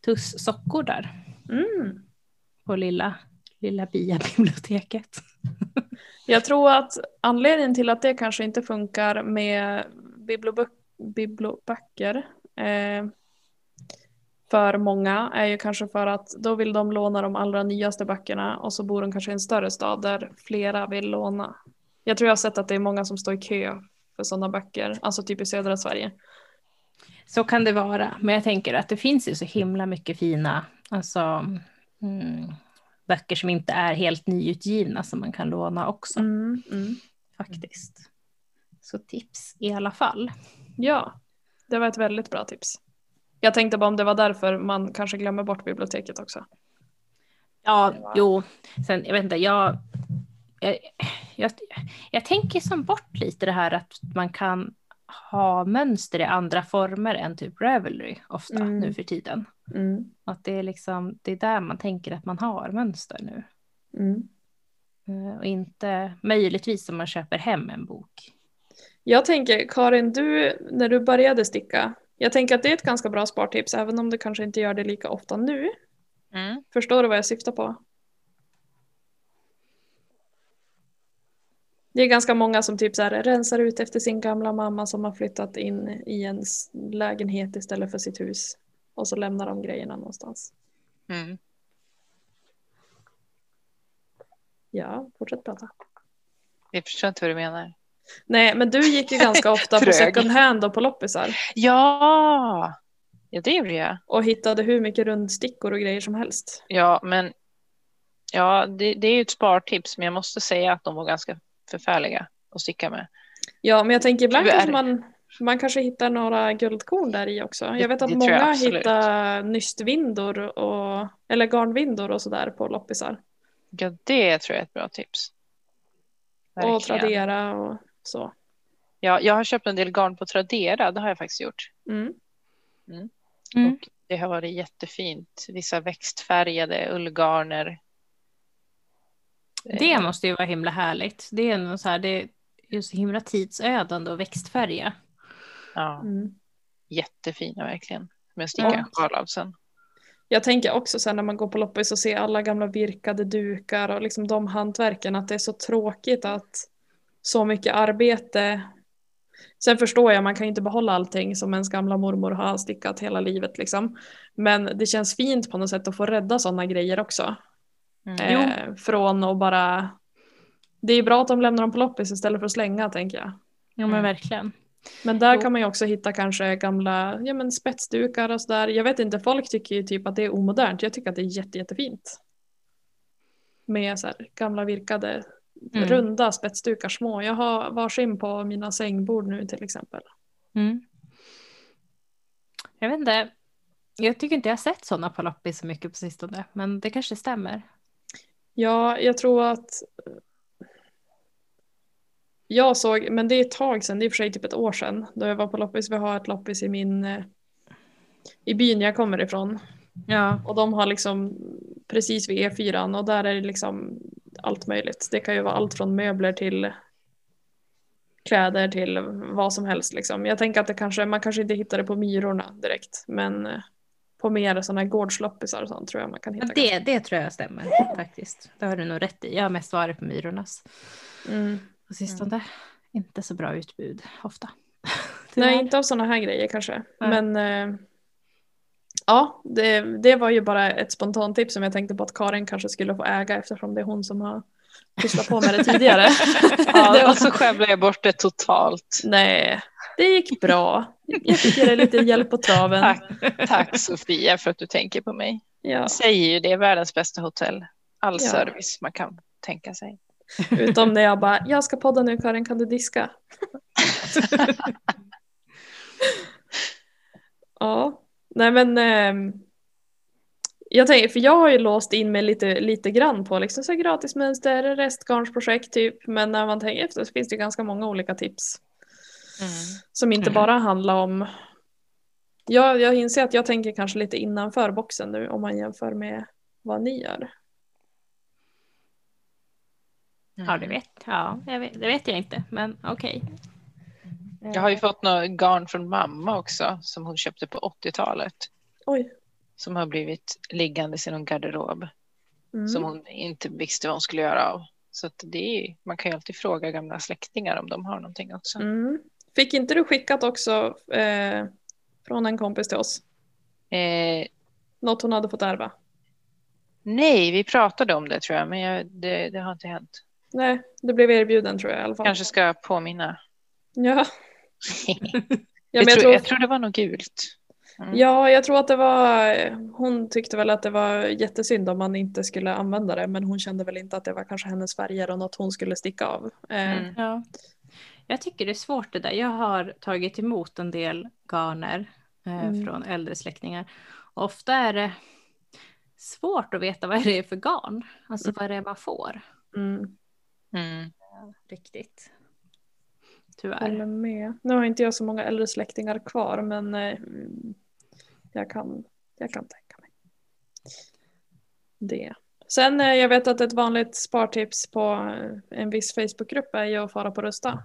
Tuss sockor där Mm. på lilla, lilla Bia-biblioteket. [laughs] Jag tror att anledningen till att det kanske inte funkar med bibliobö- biblioböcker eh, för många är ju kanske för att då vill de låna de allra nyaste böckerna och så bor de kanske i en större stad där flera vill låna. Jag tror jag har sett att det är många som står i kö för sådana böcker, alltså typ i södra Sverige. Så kan det vara, men jag tänker att det finns ju så himla mycket fina alltså, mm, böcker som inte är helt nyutgivna som man kan låna också Mm, mm. faktiskt. Så tips i alla fall. Ja, det var ett väldigt bra tips. Jag tänkte bara om det var därför man kanske glömmer bort biblioteket också. Ja, jo, sen jag vet inte, jag, jag, jag, jag tänker som bort lite det här att man kan ha mönster i andra former än typ Ravelry ofta Mm. nu för tiden. Mm, Att det är liksom, det är där man tänker att man har mönster nu. mm. Eh, Och inte möjligtvis om man köper hem en bok. Jag tänker, Karin, du, när du började sticka, jag tänker att det är ett ganska bra spartips, även om du kanske inte gör det lika ofta nu. Förstår du vad jag syftar på? Det är ganska många som typ så här rensar ut efter sin gamla mamma som har flyttat in i en lägenhet istället för sitt hus. Och så lämnar de grejerna någonstans. Mm. Ja, fortsätt prata. Jag förstår inte vad du menar. Nej, men du gick ju ganska [laughs] ofta på second hand och på loppisar. Ja, ja det gjorde jag. Och hittade hur mycket rundstickor och grejer som helst. Ja, men ja, det, det är ju ett spartips, men jag måste säga att de var ganska förfärliga att sticka med. Ja, men jag tänker ibland Tyvärr. kanske man, man kanske hittar några guldkorn där i också. Jag vet att det jag många hittar nystvindor och, eller garnvindor och sådär på loppisar. Ja, det tror jag är ett bra tips. Och Verkligen. Tradera och så. Ja, jag har köpt en del garn på Tradera, det har jag faktiskt gjort. Mm. Mm. Och det har varit jättefint. Vissa växtfärgade ullgarner. Det Eh, måste ju vara himla härligt. Det är så här, det är ju så himla tidsödande och växtfärga. Ja, Mm. jättefina verkligen. Med sticka en Ja. sen. Jag tänker också sen när man går på loppis och ser alla gamla virkade dukar och liksom de hantverken att det är så tråkigt att så mycket arbete. Sen förstår jag, man kan ju inte behålla allting som ens gamla mormor har stickat hela livet liksom. Men det känns fint på något sätt att få rädda sådana grejer också. Mm. Eh, från att bara... Det är bra att de lämnar dem på loppis istället för att slänga tänker jag. Jo men Mm. verkligen. Men där Jo. kan man ju också hitta kanske gamla ja, men spetsdukar och sådär. Jag vet inte, folk tycker ju typ att det är omodernt. Jag tycker att det är jätte, jättefint. Med så här gamla virkade Mm. runda spetsdukar små. Jag har varsin på mina sängbord nu till exempel. Mm. Jag vet inte. Jag tycker inte jag har sett sådana på loppis så mycket på sistone. Men det kanske stämmer. Ja, jag tror att jag såg, men det är ett tag sedan, det är i och för sig typ ett år sedan, då jag var på loppis. Vi har ett loppis i min, eh, i byn jag kommer ifrån. Ja. Och de har liksom precis vid E4 och där är det liksom allt möjligt. Det kan ju vara allt från möbler till kläder till vad som helst liksom. Jag tänker att det kanske, man kanske inte hittar det på Myrorna direkt, men eh, på mer sådana gårdsloppisar och sånt tror jag man kan hitta. Ja, det, det tror jag stämmer faktiskt. Det har du nog rätt i. Jag har mest varit på Myrornas Mm. på sistone. Inte så bra utbud ofta. [laughs] Nej, inte av sådana här grejer kanske. Nej. Men eh, ja, det, det var ju bara ett spontant tips som jag tänkte på att Karin kanske skulle få äga eftersom det är hon som har pysslat på med det tidigare. [laughs] Ja, [laughs] och så skämde jag bort det totalt. Nej, det gick bra. Jag fick ge dig lite hjälp på traven. Tack, tack Sofia för att du tänker på mig. Ja, Jag säger ju det är världens bästa hotell. All Ja. service man kan tänka sig. utom när jag bara, jag ska podda nu Karin, kan du diska? [laughs] ja, nej men ehm, jag tänker, för jag har ju låst in mig lite, lite grann på liksom så gratismönster, restgarnsprojekt typ, men när man tänker efter så finns det ganska många olika tips som inte Mm. bara handlar om jag, jag inser att jag tänker kanske lite innanför boxen nu om man jämför med vad ni gör. Ja, det vet, ja, jag vet, det vet jag inte, men okej. Jag har ju fått något garn från mamma också som hon köpte på 80-talet. Oj. Som har blivit liggande i någon garderob Mm. som hon inte visste vad hon skulle göra av. Så det är, man kan ju alltid fråga gamla släktingar om de har någonting också. Mm. Fick inte du skickat också eh, från en kompis till oss? Eh, Något hon hade fått ärva? nej, vi pratade om det tror jag, men jag, det, det har inte hänt. Nej, det blev erbjuden tror jag i alla fall. Kanske ska jag påminna. Ja. [laughs] ja, jag, jag, tror, jag tror det var något gult. Mm. ja, jag tror att det var, hon tyckte väl att det var jättesynd om man inte skulle använda det, men hon kände väl inte att det var kanske hennes färger och något hon skulle sticka av. Eh, Mm. Ja. Jag tycker det är svårt det där. Jag har tagit emot en del garner eh, Mm. från äldre släktingar. Och ofta är det svårt att veta [laughs] vad det är för garn. Alltså vad det är man får. Mm. Mm. Riktigt. Tyvärr. Håller med. Nu har inte jag så många äldre släktingar kvar men eh, jag, kan, jag kan tänka mig det. Sen eh, jag vet att ett vanligt spartips på eh, en viss Facebookgrupp är ju att fara på Rusta.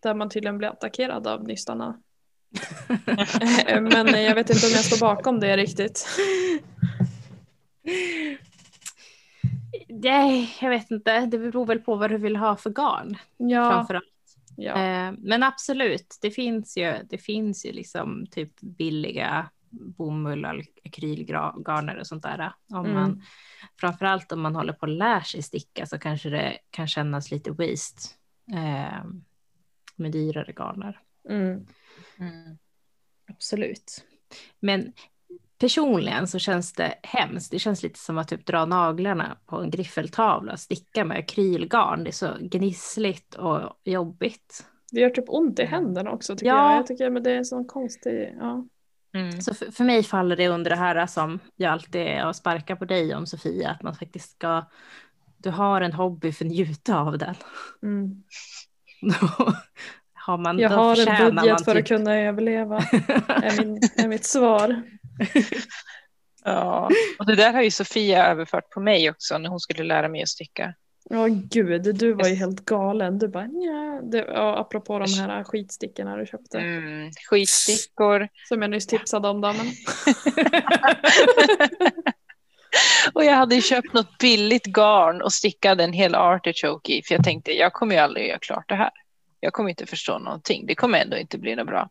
Där man tydligen blir attackerad av nystarna. Eh, men jag vet inte om jag står bakom det riktigt. Nej, jag vet inte. Det beror väl på vad du vill ha för garn. Ja, Framförallt. ja. Men absolut, det finns ju, det finns ju liksom typ billiga bomull och akrylgarner och sånt där. Om Mm. man, framförallt om man håller på och lär sig sticka så kanske det kan kännas lite waste eh, med dyrare garner. Mm. Mm. Absolut. Men personligen så känns det hemskt. Det känns lite som att typ dra naglarna på en griffeltavla och sticka med akrylgarn. Det är så gnissligt och jobbigt. Det gör typ ont i händerna också tycker Ja. jag. Jag tycker men det är en sån konstig, ja. Mm. Så för, för mig faller det under det här som jag alltid är och sparkar på dig om Sofia, att man faktiskt ska, du har en hobby för njuta av den. Mm. Då [laughs] har man, Jag då har en budget för att typ- kunna överleva. är, min, är mitt svar. [laughs] Ja, och det där har ju Sofia överfört på mig också när hon skulle lära mig att sticka. Ja gud, du var ju helt galen. Du bara nja. Det, ja, apropå de här skitstickorna du köpte. Mm. Skitstickor. Som jag nyss tipsade om. Då, men... [laughs] Och jag hade ju köpt något billigt garn och stickade en hel artichoke i. För jag tänkte, jag kommer ju aldrig göra klart det här. Jag kommer inte förstå någonting. Det kommer ändå inte bli något bra.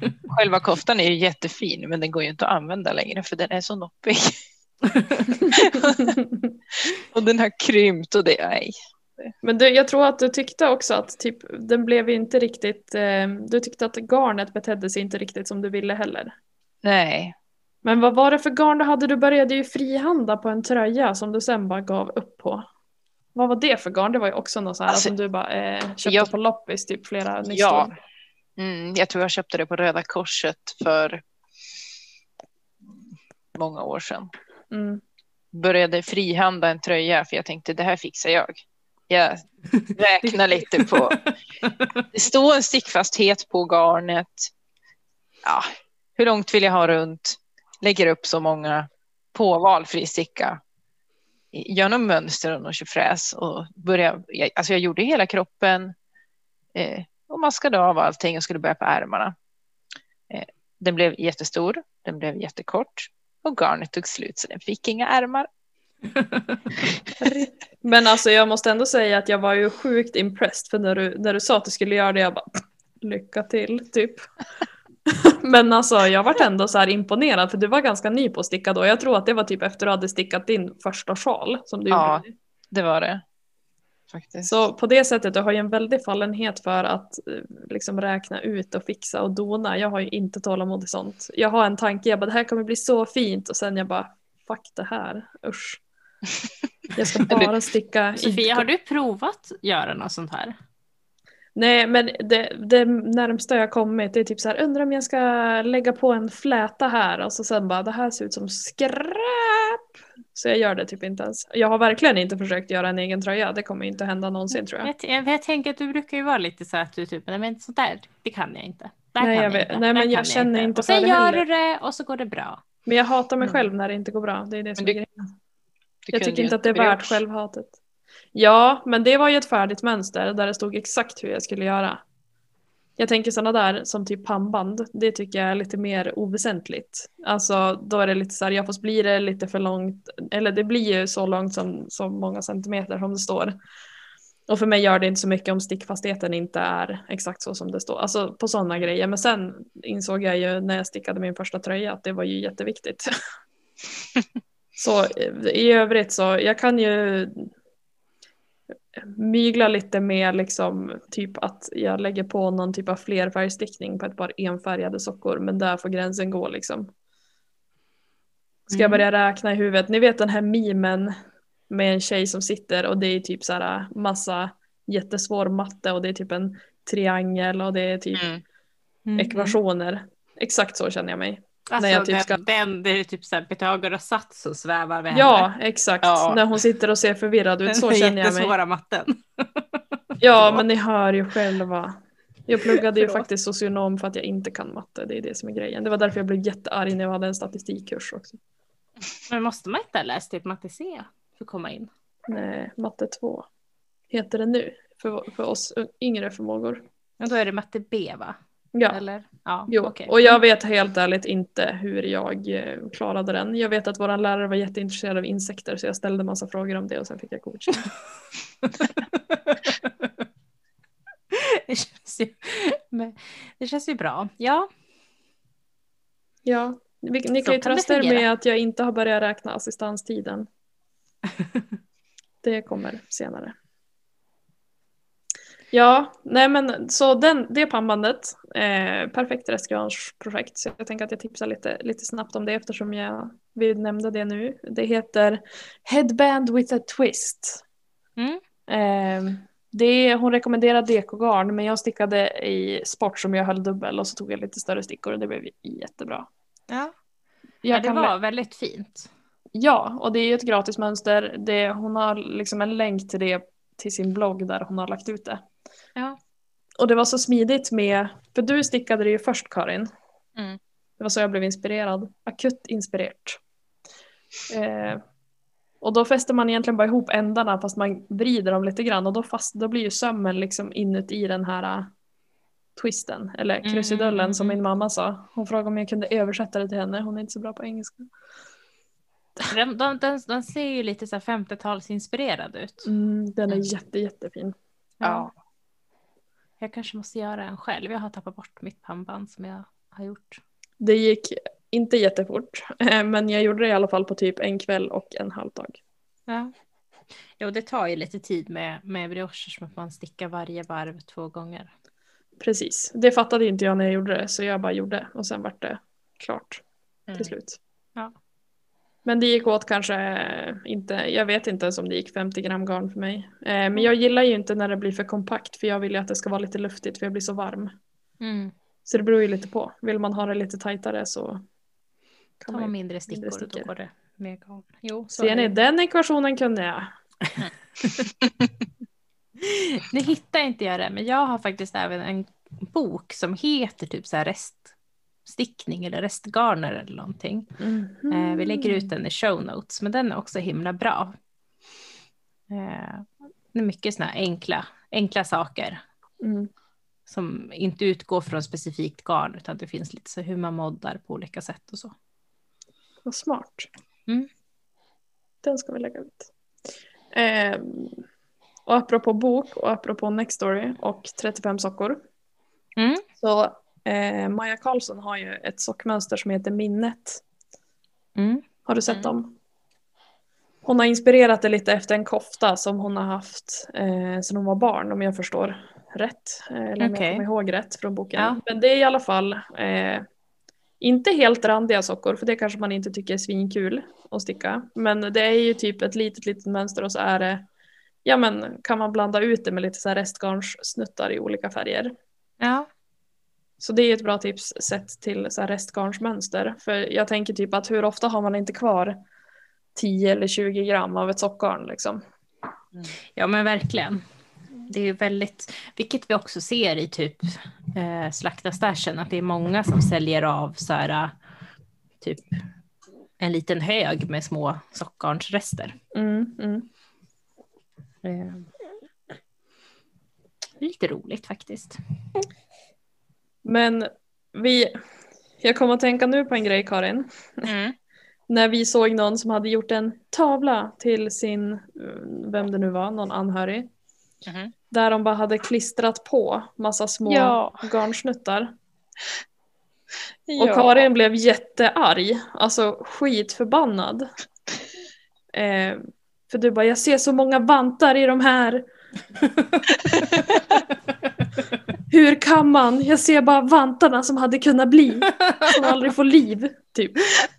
[laughs] Själva koftan är ju jättefin, men den går ju inte att använda längre för den är så noppig. [laughs] och den har krympt och det, nej. men du, jag tror att du tyckte också att typ, den blev inte riktigt, eh, du tyckte att garnet betedde sig inte riktigt som du ville heller. Nej, Men vad var det för garn du hade? Du började ju frihanda på en tröja som du sen bara gav upp på. Vad var det för garn? Det var ju också något så här Alltså, som du bara eh, köpte jag- på loppis, typ flera nystor. ja. Mm, jag tror jag köpte det på Röda Korset för många år sedan. Mm. började frihanda en tröja för jag tänkte det här fixar jag. Jag [laughs] räknar lite på. [laughs] Det står en stickfasthet på garnet. Ja, hur långt vill jag ha runt? Lägger upp så många på valfri sticka. Gör någon mönster och någon tjofräs och börjar. Alltså jag gjorde hela kroppen eh, och maskade av allting och skulle börja på ärmarna. Eh, den blev jättestor, den blev jättekort och garnet tog slut så den fick inga ärmar. [laughs] Men alltså jag måste ändå säga att jag var ju sjukt impressed för när du, när du sa att du skulle göra det jag bara lycka till typ. [laughs] Men alltså jag vart ändå så här imponerad för du var ganska ny på att sticka då. Jag tror att det var typ efter du hade stickat din första sjal som du Ja. gjorde. Det var det. Faktiskt. Så på det sättet, du har ju en väldig fallenhet för att eh, liksom räkna ut och fixa och dona. Jag har ju inte tålamod i sånt. Jag har en tanke, jag bara det här kommer bli så fint och sen jag bara fuck det här, usch. [laughs] Jag ska bara sticka Sofia, har du provat göra något sånt här? Nej, men det, det närmsta jag kommit det är typ så här, undrar om jag ska lägga på en fläta här och så sen bara, det här ser ut som skräp. Så jag gör det typ inte ens. Jag har verkligen inte försökt göra en egen tröja, det kommer inte hända någonsin tror jag. Jag, jag, jag tänker att du brukar ju vara lite så att du typ, nej men sånt där, det kan jag inte. Där Nej, kan jag vet- inte. nej, men kan jag känner inte Och sen för det gör heller. du det och så går det bra. Men jag hatar mig Mm. själv när det inte går bra, det är det som Men är du- grejen. Du Jag tycker inte att det är värt självhatet. Ja, men det var ju ett färdigt mönster där det stod exakt hur jag skulle göra. Jag tänker sådana där som typ pannband, det tycker jag är lite mer oväsentligt. Alltså då är det lite så här, ja fast blir det lite för långt, eller det blir ju så långt som så många centimeter som det står. Och för mig gör det inte så mycket om stickfastheten inte är exakt så som det står. Alltså på sådana grejer. Men sen insåg jag ju när jag stickade min första tröja att det var ju jätteviktigt. [laughs] så i övrigt så, jag kan ju mygla lite med liksom typ att jag lägger på någon typ av flerfärgstickning på ett par enfärgade sockor. Men där får gränsen gå liksom. Ska jag Mm. börja räkna i huvudet? Ni vet den här mimen med en tjej som sitter och det är typ så här massa jättesvår matte och det är typ en triangel och det är typ Mm. ekvationer. Exakt så känner jag mig. Alltså, när jag typ den, ska- den, det är typ såhär Pythagoras sats som svävar vid Ja, henne. exakt. Ja. När hon sitter och ser förvirrad ut. Den Så känner jag mig. jättesvåra matten. [laughs] Ja, men ni hör ju själva. Jag pluggade ju faktiskt socionom för att jag inte kan matte. Det är det som är grejen. Det var därför jag blev jättearg när jag hade en statistikkurs också. Men måste man inte ha läst typ matte C för att komma in? Nej, matte 2 heter det nu för, för oss yngre förmågor. Men då är det matte B va? Ja, Eller? Ja, jo. okej. Och jag vet helt ärligt inte hur jag eh, klarade den. Jag vet att vår lärare var jätteintresserad av insekter så jag ställde massa frågor om det och sen fick jag godkänt. [laughs] [laughs] det, känns ju, det känns ju bra. Ja, Ja, ni Så kan ju trösta er med att jag inte har börjat räkna assistanstiden. [laughs] Det kommer senare. Ja, nej men så den, det pannbandet, eh, perfekt restgrangeprojekt. Så jag tänker att jag tipsar lite, lite snabbt om det eftersom jag, vi nämnde det nu. Det heter Headband with a twist. Mm. Eh, det, hon rekommenderar dekogarn men jag stickade i sport som jag höll dubbel och så tog jag lite större stickor och det blev jättebra. ja. Jag ja det var väldigt fint. Ja, och det är ju ett gratismönster. Det, hon har liksom en länk till det till sin blogg där hon har lagt ut det. Ja. Och det var så smidigt med, för du stickade det ju först Karin. Mm. Det var så jag blev inspirerad. Akut inspirerat. Eh, och då fäster man egentligen bara ihop ändarna fast man vrider dem lite grann och då, fast, då blir ju sömmen liksom inuti den här uh, twisten, eller Mm, krusidullen mm, som mm. min mamma sa. Hon frågade om jag kunde översätta det till henne, hon är inte så bra på engelska. De, de, de, de ser ju lite så här 50-talsinspirerad ut. Mm, den är Mm. jätte, jättefin. Ja. Jag kanske måste göra en själv. Jag har tappat bort mitt pannband som jag har gjort. Det gick inte jättefort, eh, men jag gjorde det i alla fall på typ en kväll och en halv dag. Ja. Jo, det tar ju lite tid med, med briocher som att man stickar varje varv två gånger. Precis, det fattade inte jag när jag gjorde det så jag bara gjorde och sen vart det klart till slut. Ja. Men det gick åt kanske inte, jag vet inte ens om det gick 50 gram garn för mig. Eh, Men jag gillar ju inte när det blir för kompakt för jag vill ju att det ska vara lite luftigt för jag blir så varm. Mm. Så det beror ju lite på. Vill man ha det lite tajtare så kan man man mindre stickor, stickor. då går det Mer garn. Jo, så Ser ni, den ekvationen kunde jag. [laughs] Nu hittar inte jag det, men jag har faktiskt även en bok som heter typ så här reststickning eller restgarner eller någonting. Eh, vi lägger ut den i show notes, men den är också himla bra. Eh, det är mycket sådana enkla, enkla saker Mm. som inte utgår från specifikt garn, utan det finns lite så hur man moddar på olika sätt och så. Vad smart. Mm. Den ska vi lägga ut. Eh, och apropå bok och apropå Nextory och 35 sockor. Mm. Så eh, Maja Karlsson har ju ett sockmönster som heter Minnet. Mm. Har du sett Mm. dem? Hon har inspirerat det lite efter en kofta som hon har haft eh, sedan hon var barn om jag förstår rätt. Eh, eller om Okej. jag kommer ihåg rätt från boken. Ja. Men det är i alla fall eh, inte helt randiga sockor för det kanske man inte tycker är svinkul att sticka. Men det är ju typ ett litet litet mönster och så är det Ja men kan man blanda ut det med lite så här restgarnssnuttar i olika färger. Ja. Så det är ett bra tips sett till så här restgarnsmönster. För jag tänker typ att hur ofta har man inte kvar 10 eller 20 gram av ett sockgarn liksom. ja, men verkligen. Det är ju väldigt, vilket vi också ser i typ eh, slaktastashen, att det är många som säljer av så här, typ en liten hög med små sockgarnsrester. Mm, mm. Eh, lite roligt faktiskt. Men vi, jag kommer att tänka nu på en grej Karin. Mm. [laughs] När vi såg någon som hade gjort en tavla till sin, eh, vem det nu var, någon anhörig. Mhm. Där de bara hade klistrat på massa små Ja. garnsnuttar. [laughs] Ja. Och Karin blev jättearg, alltså skitförbannad. [laughs] Eh, för du bara, jag ser så många vantar i de här. Hur kan man? Jag ser bara vantarna som hade kunnat bli. Som aldrig får liv, typ.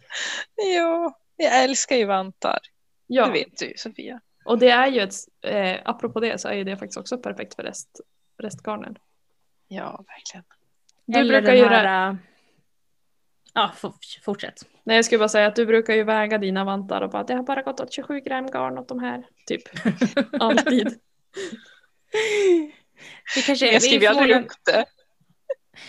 [laughs] ja, jag älskar ju vantar. Det Ja, vet du Sofia. och det är ju ett, eh, apropå det så är ju det faktiskt också perfekt för rest, restgarnen. Ja, verkligen. Du Eller brukar göra, här... äh, Ja, fortsätt. nej jag skulle bara säga att du brukar ju väga dina vantar och bara, det har bara gått åt 27 gram garn åt de här, typ. [laughs] Alltid. [laughs] Det, kanske, Jag skriver aldrig upp det.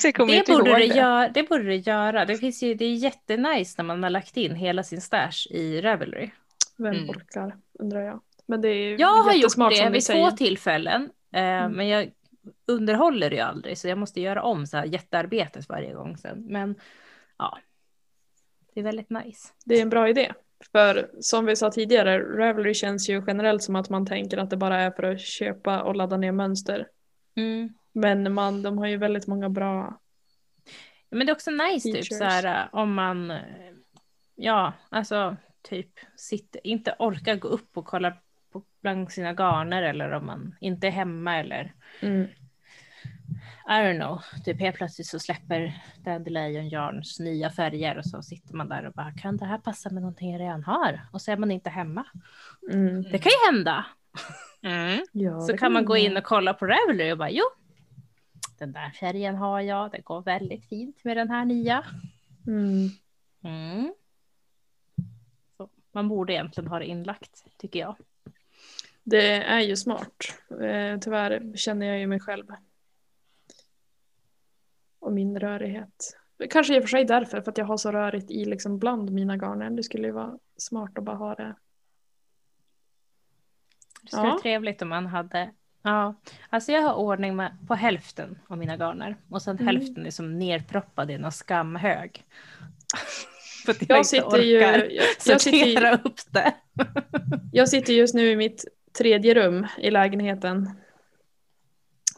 Det, borde det, göra, det borde det göra. Det, finns ju, det är jättenice när man har lagt in hela sin stash i Ravelry. Vem Mm. orkar, undrar jag. Men det är Jag har gjort det vid två tillfällen, eh, Mm. men jag underhåller det ju aldrig så jag måste göra om så här jättearbetet varje gång sen. Men ja, det är väldigt nice. Det är en bra idé. För som vi sa tidigare, Ravelry känns ju generellt som att man tänker att det bara är för att köpa och ladda ner mönster. Mm. Men man, de har ju väldigt många bra... Men det är också nice typ så här om man, eh, ja, alltså typ sitter, inte orkar gå upp och kolla på bland sina garner eller om man inte är hemma eller Mm. I don't know, typ helt plötsligt så släpper Dandelion Yarns nya färger och så sitter man där och bara kan det här passa med någonting jag redan har? Och så är man inte hemma. Mm. Det kan ju hända. Mm. Ja, Så kan man gå in och kolla på Ravelry och bara jo, den där färgen har jag, det går väldigt fint med den här nya. Mm. Mm. Så, man borde egentligen ha det inlagt, tycker jag. Det är ju smart. Eh, tyvärr känner jag ju mig själv. Och min rörighet. Kanske i och för sig därför, för att jag har så rörigt i liksom bland mina garner. Det skulle ju vara smart att bara ha det. Det skulle Ja. vara trevligt om man hade Ja, alltså jag har ordning med, på hälften av mina garner och sen Mm. hälften är som nerproppad i någon skamhög. [laughs] För att jag, Jag sitter, orkar ju, jag, jag, sitter, ju- sortera upp det. [laughs] jag sitter just nu i mitt tredje rum i lägenheten.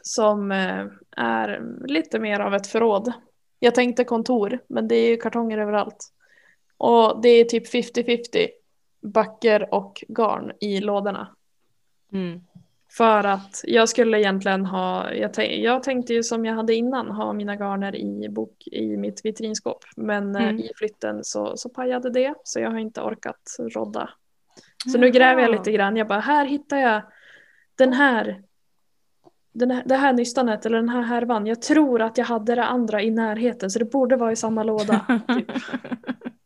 Som eh, är lite mer av ett förråd. Jag tänkte kontor, men det är ju kartonger överallt. Och det är typ 50-50 backer och garn i lådorna. Mm. För att jag skulle egentligen ha, jag, jag tänkte ju som jag hade innan ha mina garner i bok i mitt vitrinskåp. Men eh, Mm. i flytten så, så pajade det så jag har inte orkat rodda. Så nu gräver jag lite grann. Jag bara, här hittar jag den här, den här, det här nystanet eller den här härvan. Jag tror att jag hade det andra i närheten så det borde vara i samma låda. Typ. [laughs]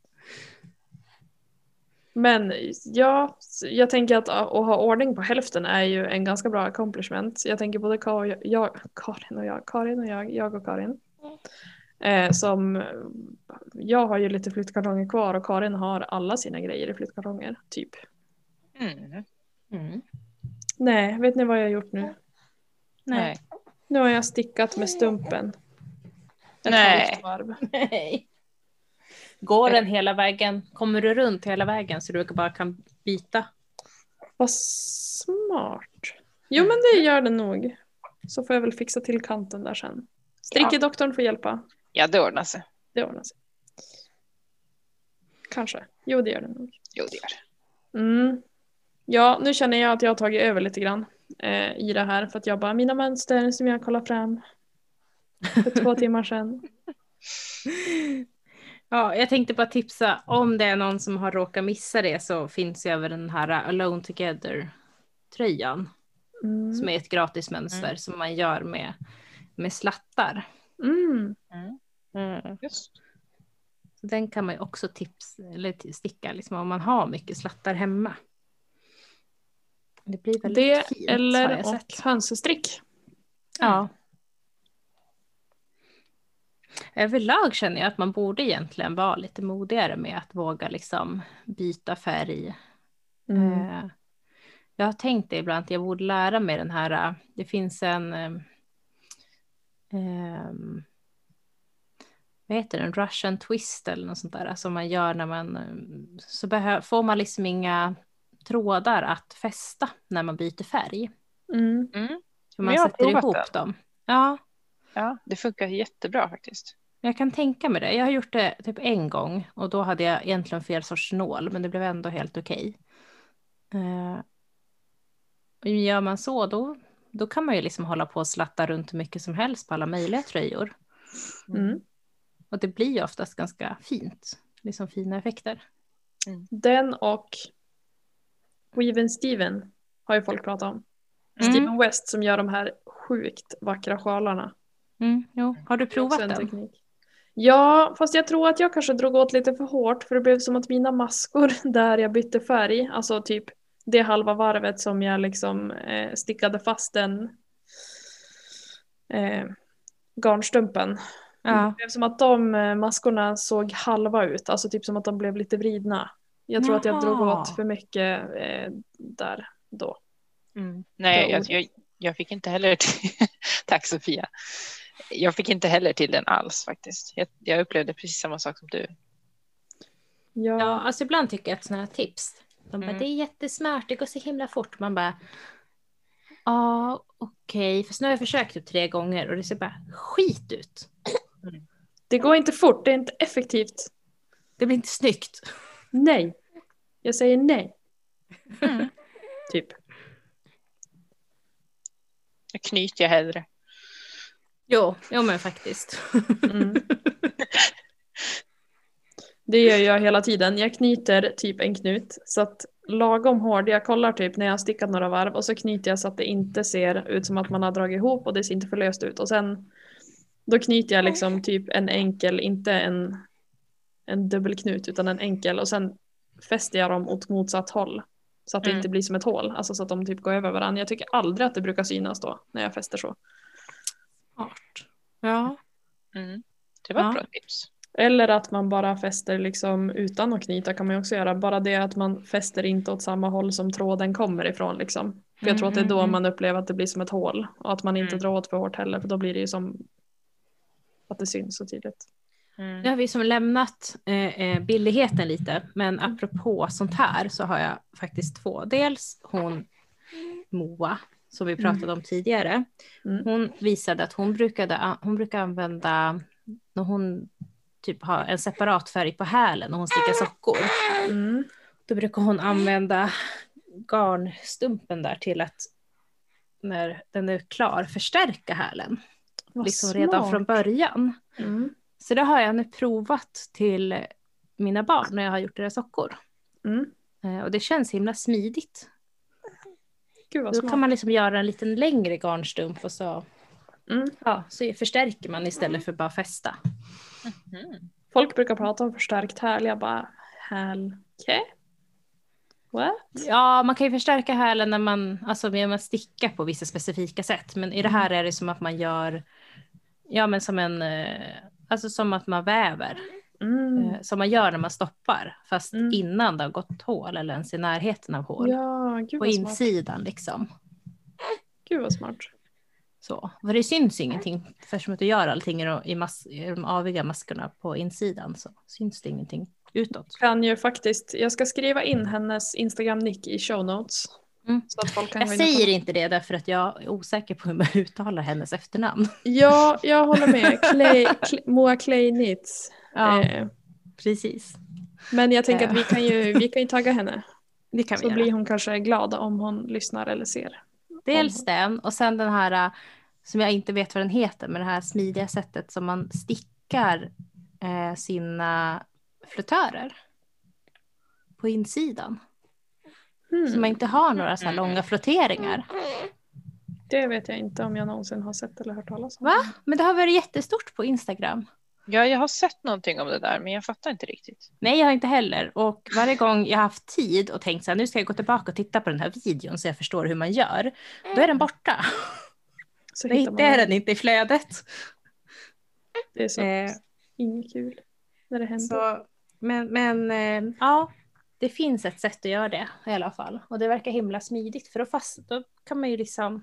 Men ja, jag tänker att att ha ordning på hälften är ju en ganska bra accomplishment. Jag tänker både Ka- jag, Karin och jag, Karin och jag, jag och Karin. Eh, som, jag har ju lite flyttkartonger kvar och Karin har alla sina grejer i flyttkartonger, typ. Mm. Mm. Nej, vet ni vad jag har gjort nu? Nej. Nu har jag stickat med stumpen. Ett Nej. halvt varv. [laughs] Nej. Går den hela vägen? Kommer du runt hela vägen så du bara kan byta? Vad smart. Jo men det gör den nog. Så får jag väl fixa till kanten där sen. Strickedoktorn får hjälpa. Ja, det ordnar sig. Det ordnar sig. Kanske. Jo det gör den nog. Jo, det gör det. Mm. Ja, nu känner jag att jag har tagit över lite grann eh, i det här för att jag bara mina mönster som jag kollar fram för två [laughs] timmar sedan. Ja, jag tänkte bara tipsa om det är någon som har råkat missa det så finns ju över den här Alone Together tröjan Mm. som är ett gratis mönster som man gör med, med slattar. Mm. Just. Så den kan man ju också tips eller sticka liksom, om man har mycket slattar hemma. Det blir väldigt Det fint eller och hönsestrick. Ja. Överlag känner jag att man borde egentligen vara lite modigare med att våga liksom byta färg. Mm. Eh, Jag har tänkt det ibland att jag borde lära mig den här, eh, det finns en, ehm, vad heter den, Russian twist eller något sånt där som man gör när man, eh, så behö- får man liksom inga trådar att fästa när man byter färg. Mm. Mm. Man sätter ihop dem. Ja, Ja, det funkar jättebra faktiskt. jag kan tänka mig det. Jag har gjort det typ en gång och då hade jag egentligen fel sorts nål, men det blev ändå helt okej. Eh, och gör man så, då, då kan man ju liksom hålla på och slatta runt hur mycket som helst på alla möjliga tröjor. Mm. Och det blir ju oftast ganska fint, liksom fina effekter. Den och Weaven Steven har ju folk pratat om. Mm. Steven West som gör de här sjukt vackra sjalarna. Mm, jo. Har du provat en den? teknik. Ja, fast jag tror att jag kanske drog åt lite för hårt för det blev som att mina maskor [laughs] där jag bytte färg, alltså typ det halva varvet som jag liksom eh, stickade fast den eh, garnstumpen. Ja. Det blev som att de eh, maskorna såg halva ut, alltså typ som att de blev lite vridna. Jag tror att jag drog Jaha. åt för mycket eh, där då. Nej, Bra jag, jag, jag fick inte heller. [laughs] Tack Sofia. Jag fick inte heller till den alls faktiskt. Jag, jag upplevde precis samma sak som du. Ja, ja, alltså ibland tycker jag att sådana här tips, de bara, Mm. det är jättesmart, det går så himla fort. Man bara, ja, okej, för nu har jag försökt typ tre gånger och det ser bara skit ut. det går inte fort, det är inte effektivt. Det blir inte snyggt. Nej. Jag säger nej. Mm. Typ. Jag knyter jag hellre. Jo, jo men faktiskt. Mm. [laughs] Det gör jag hela tiden. Jag knyter typ en knut så att lagom hård, jag kollar typ när jag har stickat några varv och så knyter jag så att det inte ser ut som att man har dragit ihop och det ser inte för löst ut och sen då knyter jag liksom typ en enkel, inte en, en dubbelknut utan en enkel och sen fäster jag dem åt motsatt håll så att det Mm. inte blir som ett hål, alltså så att de typ går över varandra. Jag tycker aldrig att det brukar synas då när jag fäster så. Smart. Ja. Mm. Det var ett Ja. bra tips. Eller att man bara fäster liksom utan att knyta kan man ju också göra. Bara det att man fäster inte åt samma håll som tråden kommer ifrån liksom. För jag tror att det är då Mm, mm, man upplever att det blir som ett hål. Och att man inte Mm. drar åt för hårt heller för då blir det ju som att det syns så tydligt. Mm. Nu har vi som lämnat eh, eh, billigheten lite, men apropå sånt här så har jag faktiskt två. Dels hon Moa, som vi pratade om tidigare. Mm. Hon visade att hon brukade hon brukar använda, när hon typ har en separat färg på hälen och hon stickar sockor, Mm. då brukar hon använda garnstumpen där till att när den är klar förstärka hälen. Vad liksom redan smart. från början. Mm. Så det har jag nu provat till mina barn när jag har gjort deras sockor. Mm. Eh, Och det känns himla smidigt. Gud vad Då smart. kan man liksom göra en liten längre garnstump och så, Mm. ja, så förstärker man istället för bara fästa. Mm. Folk brukar prata om förstärkt häl. Jag bara, häl? What? Ja, man kan ju förstärka hälen när man, alltså med att sticka på vissa specifika sätt. Men i det här är det som att man gör, ja men som en, eh, alltså som att man väver. Mm. eh, Som man gör när man stoppar. Fast Mm. innan det har gått hål eller ens i närheten av hål. Ja, på vad smart. insidan liksom. Gud vad smart. Så. För det syns ingenting. Eftersom att du gör allting i mas- i de aviga maskorna på insidan så syns det ingenting utåt. Kan ju faktiskt, jag ska skriva in hennes Instagram-nick i show notes. Mm. Jag säger inte det därför att jag är osäker på hur man uttalar hennes efternamn. Ja, [laughs] jag håller med. Clay, Cl- Moa Clay Knits. Eh, precis. men jag tänker att vi kan ju, vi kan ju [laughs] tagga henne. Det kan vi Så göra. blir hon kanske glad om hon lyssnar eller ser. Dels den och sen den här äh, som jag inte vet vad den heter, men det här smidiga sättet som man stickar eh, sina flötörer på insidan. Hmm, Så man inte har några så här långa flotteringar. Det vet jag inte om jag någonsin har sett eller hört talas om. Va? Men det har varit jättestort på Instagram. Ja, jag har sett någonting om det där, men jag fattar inte riktigt. Nej, jag har inte heller. Och varje gång jag har haft tid och tänkt så här, nu ska jag gå tillbaka och titta på den här videon så jag förstår hur man gör. Då är den borta. Så Då hittar man den inte i flödet. Det är så Eh, inget kul när det händer. Så, men men eh, ja, det finns ett sätt att göra det i alla fall. Och det verkar himla smidigt för då, fast, då kan man ju liksom,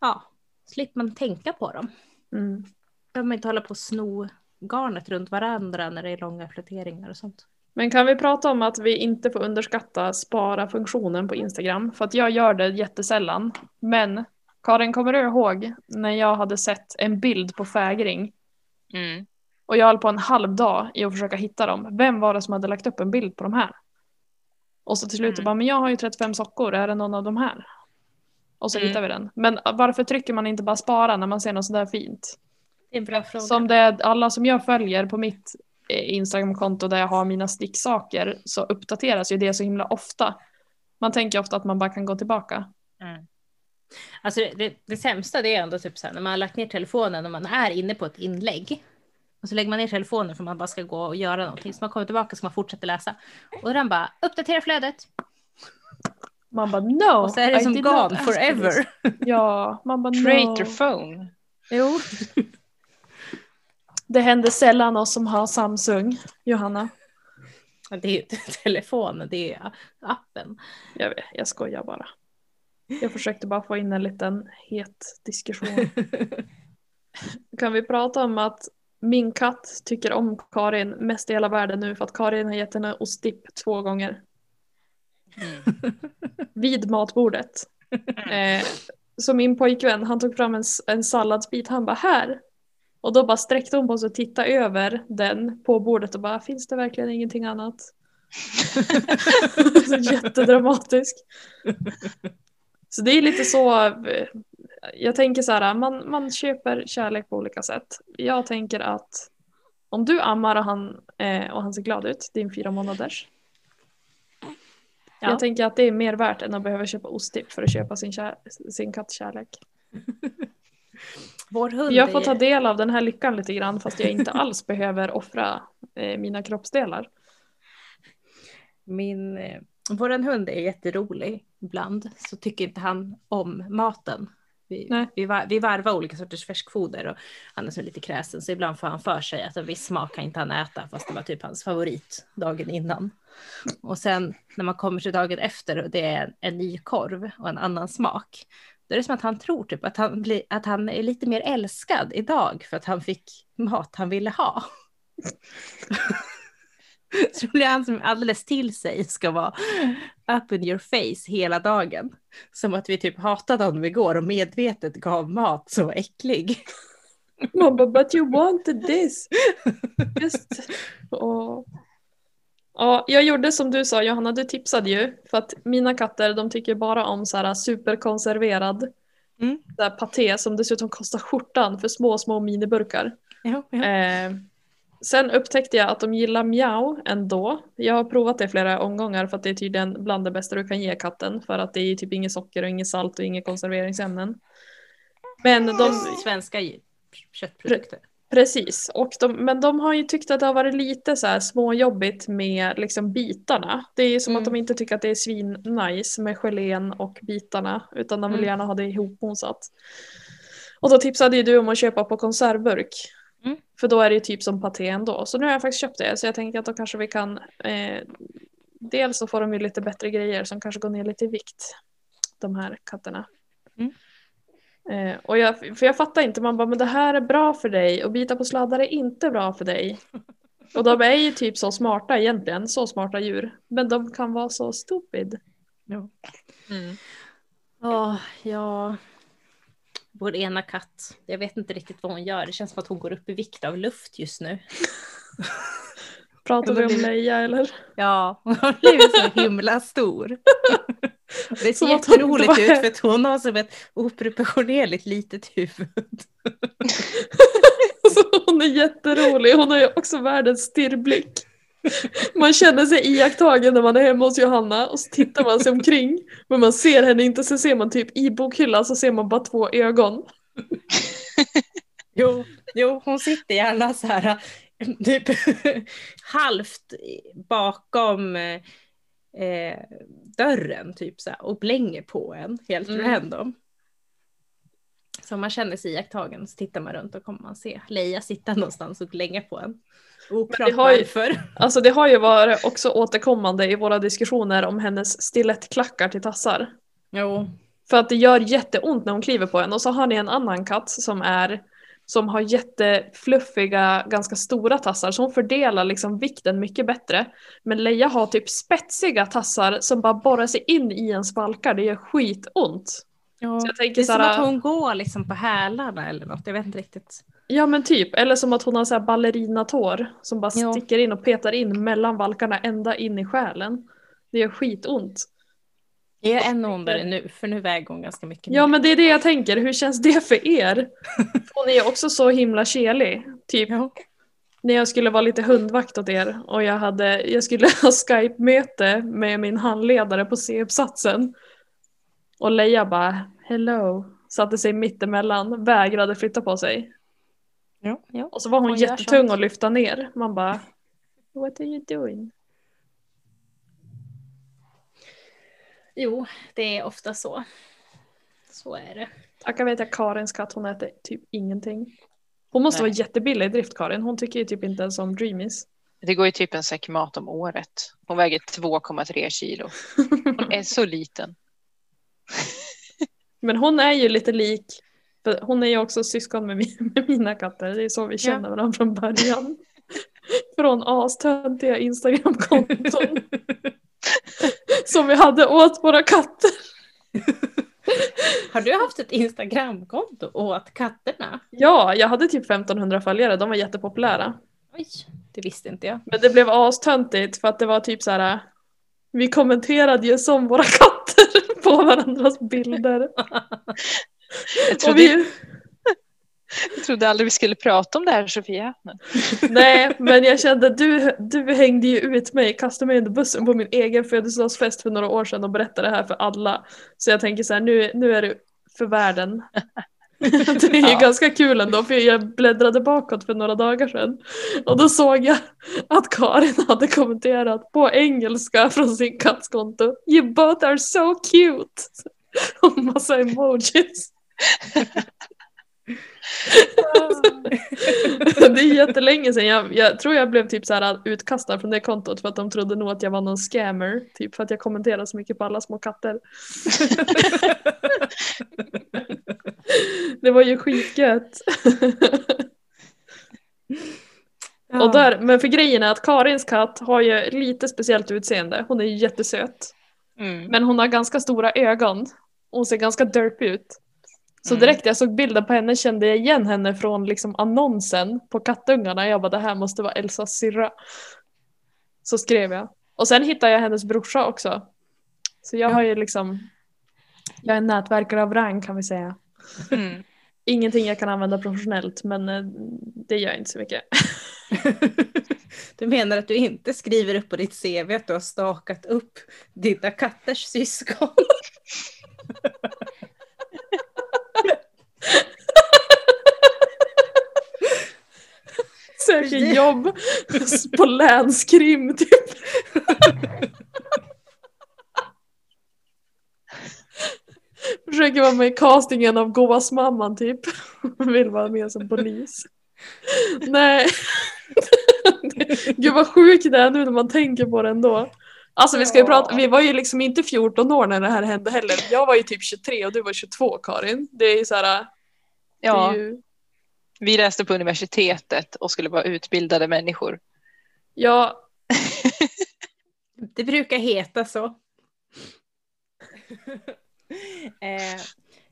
ja, slipper man tänka på dem. Mm. Då behöver man inte hålla på och sno garnet runt varandra när det är långa flatteringar och sånt. Men kan vi prata om att vi inte får underskatta spara-funktionen på Instagram? För att jag gör det jättesällan. Men Karin, kommer du ihåg när jag hade sett en bild på fägring Mm. Och jag höll på en halv dag i att försöka hitta dem. Vem var det som hade lagt upp en bild på de här? Och så till slut Mm. bara, men jag har ju 35 sockor, är det någon av de här? Och så Mm. hittar vi den. Men varför trycker man inte bara spara när man ser något sådär fint? Det är en bra fråga. Som det är alla som jag följer på mitt eh, Instagramkonto där jag har mina sticksaker så uppdateras ju det så himla ofta. Man tänker ofta att man bara kan gå tillbaka. Mm. Alltså det, det, det sämsta det är ändå typ så här, när man har lagt ner telefonen och man är inne på ett inlägg. Och så lägger man ner telefonen för man bara ska gå och göra någonting. Så man kommer tillbaka ska man fortsätta läsa. Och den bara uppdatera flödet. Man bara no! och så är det I som gone ask for this." forever. [laughs] Ja, man bara Traitor no. phone. Jo. Det händer sällan oss som har Samsung, Johanna. Det är ju inte [laughs] telefonen, det är appen. Jag, vet, jag skojar bara. Jag försökte bara få in en liten het diskussion. [laughs] Kan vi prata om att min katt tycker om Karin mest i hela världen nu för att Karin har gett henne ostdipp två gånger. Mm. [laughs] vid matbordet. Eh, så min pojkvän han tog fram en, en salladsbit, han bara här. Och då bara sträckte hon på sig och tittade över den på bordet och bara finns det verkligen ingenting annat? [laughs] så jättedramatisk. [laughs] Så det är lite så, eh, jag tänker så här, man, man köper kärlek på olika sätt. Jag tänker att om du ammar och han, eh, och han ser glad ut, din fyra månaders, Ja. jag tänker att det är mer värt än att behöva köpa ostdipp för att köpa sin, kär, sin kattkärlek. [laughs] Vår hund Jag får ta del av den här lyckan lite grann fast jag inte alls [laughs] behöver offra eh, mina kroppsdelar. Min, eh, våran hund är jätterolig ibland så tycker inte han om maten. Vi, Nej. vi, var, vi varvar olika sorters färskfoder och han är så lite kräsen så ibland får han för sig att en viss smak kan inte han äta fast det var typ hans favorit dagen innan. Och sen när man kommer till dagen efter och det är en, en ny korv och en annan smak. Då är det som att han tror typ att han, blir, att han är lite mer älskad idag för att han fick mat han ville ha. [laughs] [laughs] Så blir han som alldeles till sig ska vara up in your face hela dagen. Som att vi typ hatade honom igår och medvetet gav mat så äcklig. [laughs] Man bara, but you wanted this. [laughs] Just. Åh. Ja, jag gjorde som du sa Johanna, du tipsade ju. För att mina katter de tycker bara om så här superkonserverad Mm. paté som dessutom kostar skjortan för små, små miniburkar. Ja, ja. Eh, sen upptäckte jag att de gillar mjau ändå. Jag har provat det flera omgångar för att det är tydligen bland det bästa du kan ge katten. För att det är typ inget socker och inget salt och inga konserveringsämnen. Men de, Svenska köttprodukter. Precis, och de, men de har ju tyckt att det har varit lite så här småjobbigt med liksom bitarna. Det är ju som Mm. att de inte tycker att det är svin-nice med gelén och bitarna utan de vill Mm. gärna ha det ihopmosat. Och då tipsade ju du om att köpa på konservburk. Mm. För då är det ju typ som paté ändå. Så nu har jag faktiskt köpt det så jag tänker att då kanske vi kan eh, Dels så får de ju lite bättre grejer som kanske går ner lite i vikt. De här katterna. Mm. Eh, och jag, för jag fattar inte, man bara men det här är bra för dig och bita på sladdar är inte bra för dig. [laughs] Och de är ju typ så smarta egentligen, så smarta djur. Men de kan vara så stupid. Ja. Mm. Åh, ja. Vår ena katt, jag vet inte riktigt vad hon gör. Det känns som att hon går upp i vikt av luft just nu. [laughs] Pratar vi om Leia eller? Ja, [laughs] hon har blivit så himla stor. [laughs] Det ser jätteroligt var- ut för att hon har som ett oproportionerligt litet huvud. Hon är jätterolig, hon har ju också världens stirrblick. [laughs] Man känner sig iakttagen när man är hemma hos Johanna och så tittar man sig omkring. Men man ser henne inte, så ser man typ i bokhyllan så ser man bara två ögon. [laughs] Jo, jo hon sitter gärna så här typ [laughs] halvt bakom eh, dörren typ så här, och blänger på en helt Mm. random. Så man känner sig iakttagen så tittar man runt och kommer man se Leia sitta någonstans och glänga på en. Oklart det har ju- varför. Alltså det har ju varit också återkommande i våra diskussioner om hennes stilettklackar till tassar. Jo. För att det gör jätteont när hon kliver på en. Och så har ni en annan katt som är som har jättefluffiga, ganska stora tassar så hon fördelar liksom vikten mycket bättre. Men Leia har typ spetsiga tassar som bara borrar sig in i ens valkar. Det gör skitont. Ja. Så jag tänker Det är som såhär- att hon går liksom på hälarna eller något, jag vet inte riktigt. Ja men typ, eller som att hon har så här ballerinatår som bara Ja. sticker in och petar in mellan valkarna ända in i själen. Det gör skitont. Jag är ännu ondare nu, för nu väger hon ganska mycket Ja mer. men det är det jag tänker, hur känns det för er? [laughs] Hon är också så himla kelig. Typ Ja. när jag skulle vara lite hundvakt åt er och jag, hade, jag skulle [laughs] ha Skype-möte med min handledare på C-uppsatsen. Och Leia bara hello, satte sig mittemellan, vägrade flytta på sig. Ja, ja. Och så var hon, Hon jättetung att lyfta ner. Man bara What are you doing? Jo, det är ofta så. Så är det. Tacka vet jag Karins katt, hon äter typ ingenting. Hon måste Nej. vara jättebillig i drift Karin, hon tycker ju typ inte ens om Dreamies. Det går ju typ en säck mat om året. Hon väger 2,3 kilo. Hon är så liten. Men hon är ju lite lik, för hon är ju också syskon med, min, [laughs] med mina katter, det är så vi känner varandra från början. [laughs] Från astöntiga Instagramkonton [laughs] som vi hade åt våra katter. Har du haft ett Instagramkonto åt katterna? Ja, jag hade typ 1500 följare, de var jättepopulära. Oj, det visste inte jag. Men det blev astöntigt för att det var typ så här. Vi kommenterade ju som våra katter på varandras bilder. Jag trodde, vi, [laughs] jag trodde aldrig vi skulle prata om det här Sofia. Men, [laughs] nej, men jag kände att du, du hängde ju ut mig, kastade mig under bussen på min egen födelsedagsfest för några år sedan och berättade det här för alla. Så jag tänker så här, nu, nu är det för världen. [laughs] Det är ju Ja. ganska kul ändå för jag bläddrade bakåt för några dagar sedan och då såg jag att Karin hade kommenterat på engelska från sin kattskonto You both are so cute! Och massa emojis. [laughs] Det är jättelänge sedan. Jag, jag tror jag blev typ så här utkastad från det kontot för att de trodde nog att jag var någon scammer. Typ för att jag kommenterade så mycket på alla små katter. [laughs] Det var ju skitgött. Ja. Och där, men för grejen är att Karins katt har ju lite speciellt utseende. Hon är ju jättesöt. mm. Men hon har ganska stora ögon. Hon ser ganska derpy ut. Så Mm. direkt jag såg bilden på henne kände jag igen henne från liksom annonsen på kattungarna. Jag bara det här måste vara Elsas syrra. Så skrev jag. Och sen hittade jag hennes brorsa också. Så jag Ja. har ju liksom Jag är en nätverkare av rang kan vi säga. Mm. [laughs] Ingenting jag kan använda professionellt men eh, det gör inte så mycket. [laughs] Du menar att du inte skriver upp på ditt CV att du har stakat upp dina katters syskon? [laughs] söker jobb på länskrim typ. Försöker vara med i castingen av Goas mamman typ. Vill vara med som polis. Nej. Gud vad sjukt det är nu när man tänker på det ändå. Alltså vi ska ju prata, vi var ju liksom inte 14 år när det här hände heller. Jag var ju typ 23 och du var 22 Karin. Det är ju såhär, det Ja, är ju, vi läste på universitetet och skulle vara utbildade människor. ja, [laughs] Det brukar heta så. [laughs] eh,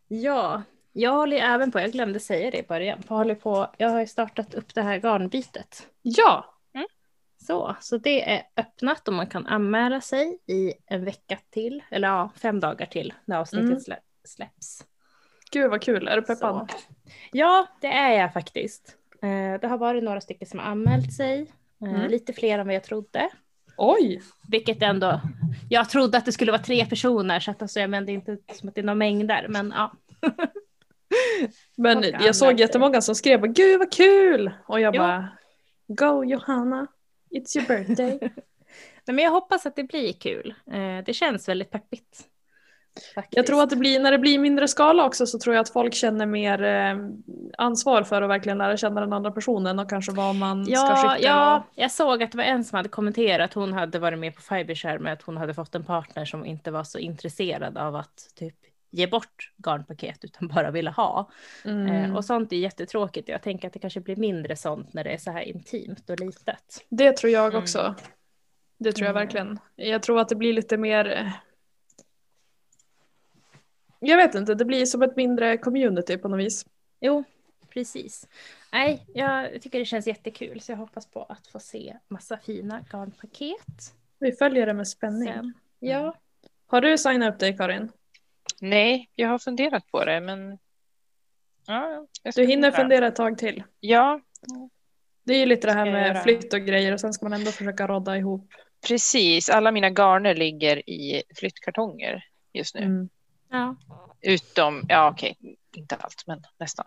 ja, jag håller även på, jag glömde säga det i början, jag, håller på, jag har ju startat upp det här garnbytet. ja, Så, så det är öppnat och man kan anmäla sig i en vecka till, eller ja, fem dagar till när avsnittet Mm. slä, släpps. gud vad kul. Är du peppad? Så. Ja, det är jag faktiskt. Eh, det har varit några stycken som har anmält sig, eh, Mm. lite fler än vad jag trodde. Oj! Vilket ändå, jag trodde att det skulle vara tre personer så att alltså, jag menar det är inte som att det är några mängder men ja. [laughs] Men jag såg sig. jättemånga som skrev gud vad kul! Och jag Jo. bara Go Johanna, it's your birthday. [laughs] Nej, men jag hoppas att det blir kul. Eh, det känns väldigt peppigt. Faktiskt. Jag tror att det blir, när det blir mindre skala också så tror jag att folk känner mer eh, ansvar för att verkligen lära känna den andra personen och kanske vad man ska Ja, skicka. ja, jag såg att det var en som hade kommenterat, hon hade varit med på Fibershare med att hon hade fått en partner som inte var så intresserad av att typ ge bort garnpaket utan bara ville ha. Och, mm. Eh, och sånt är jättetråkigt. Jag tänker att det kanske blir mindre sånt när det är så här intimt och litet. Det tror jag Mm. också. Det tror jag Mm. verkligen. Jag tror att det blir lite mer eh, Jag vet inte, det blir som ett mindre community på något vis. Jo, precis. Nej, jag tycker det känns jättekul så jag hoppas på att få se massa fina garnpaket. Vi följer det med spänning. Sen. Ja, Har du signat upp dig Karin? Nej, jag har funderat på det men... Ja, Du hinner fundera. ett tag till. Ja, Det är ju lite det här med göra. flytt och grejer och sen ska man ändå försöka rodda ihop. precis. Alla mina garner ligger i flyttkartonger just nu. Mm. Ja. Utom, ja okej, inte allt men nästan.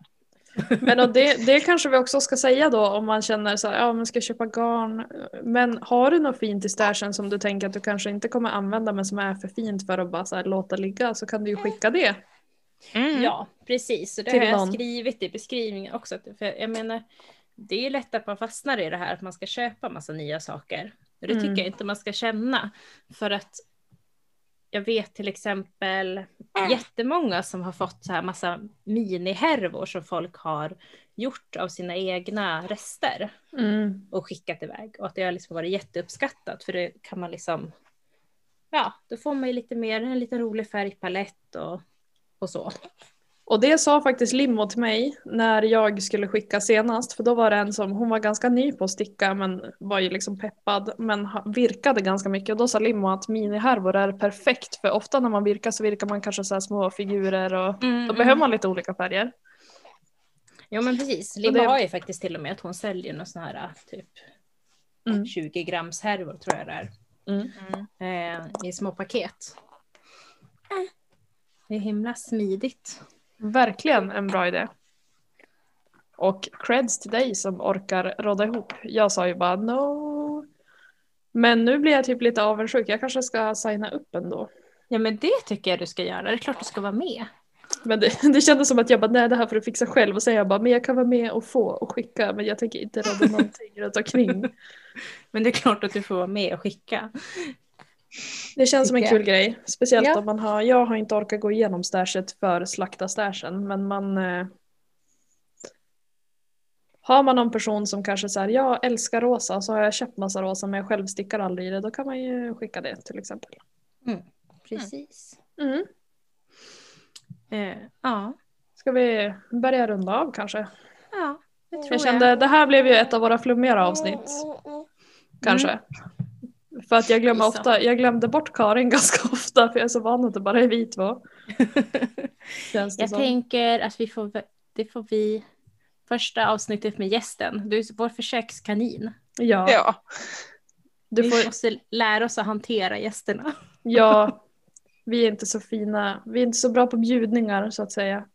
Men och det, det kanske vi också ska säga då om man känner så här, ja man ska köpa garn. Men har du något fint i stashen som du tänker att du kanske inte kommer använda men som är för fint för att bara så här, låta ligga så kan du ju skicka det. Mm. ja precis. Och det Till har jag någon. skrivit i beskrivningen också. För jag menar, det är lätt att man fastnar i det här att man ska köpa massa nya saker. Och det Mm. tycker jag inte man ska känna. För att jag vet till exempel jättemånga som har fått så här massa minihärvor som folk har gjort av sina egna rester Mm. och skickat iväg. Och att det har liksom varit jätteuppskattat för det kan man liksom, ja, då får man ju lite mer, en liten rolig färgpalett och, och så. Och det sa faktiskt Limmo till mig när jag skulle skicka senast. För då var det en som, hon var ganska ny på att sticka men var ju liksom peppad. Men virkade ganska mycket. Och då sa Limmo att minihärvor är perfekt. För ofta när man virkar så virkar man kanske så små figurer och då behöver man lite olika färger. Ja men precis, Och Limma det- har ju faktiskt till och med att hon säljer någon sån här typ Mm. 20 grams härvor tror jag det är. Mm. Eh, I små paket. Det är himla smidigt. Verkligen en bra idé. Och creds till dig som orkar råda ihop. Jag sa ju bara no. Men nu blir jag typ lite avundsjuk. Jag kanske ska signa upp ändå. Ja men det tycker jag du ska göra, det är klart du ska vara med. Men det, [laughs] det kändes som att jag bara nej det här får du fixa själv. Och så jag bara men jag kan vara med och få och skicka. Men jag tänker inte råda [laughs] någonting runt omkring. Men det är klart att du får vara med och skicka. Det känns som en kul grej. Speciellt Ja. om man har, jag har inte orkat gå igenom stashet för slakta stashen. Men man eh, Har man någon person som kanske säger jag älskar rosa så har jag köpt massa rosa men jag själv stickar aldrig i det. Då kan man ju skicka det till exempel. Precis. Mm. Eh, ja. Ska vi börja runda av kanske? ja, det tror Jag kände det här blev ju ett av våra flummigare avsnitt. Kanske. För att jag glömmer ofta, jag glömde bort Karin [laughs] ganska ofta för jag är så van att det bara är vi två. [laughs] Känns det Jag som. tänker att vi får, det får vi första avsnittet med gästen. Du är vår försökskanin. Ja, Ja, du Vi får, måste lära oss att hantera gästerna. [laughs] ja, vi är inte så fina, vi är inte så bra på bjudningar så att säga.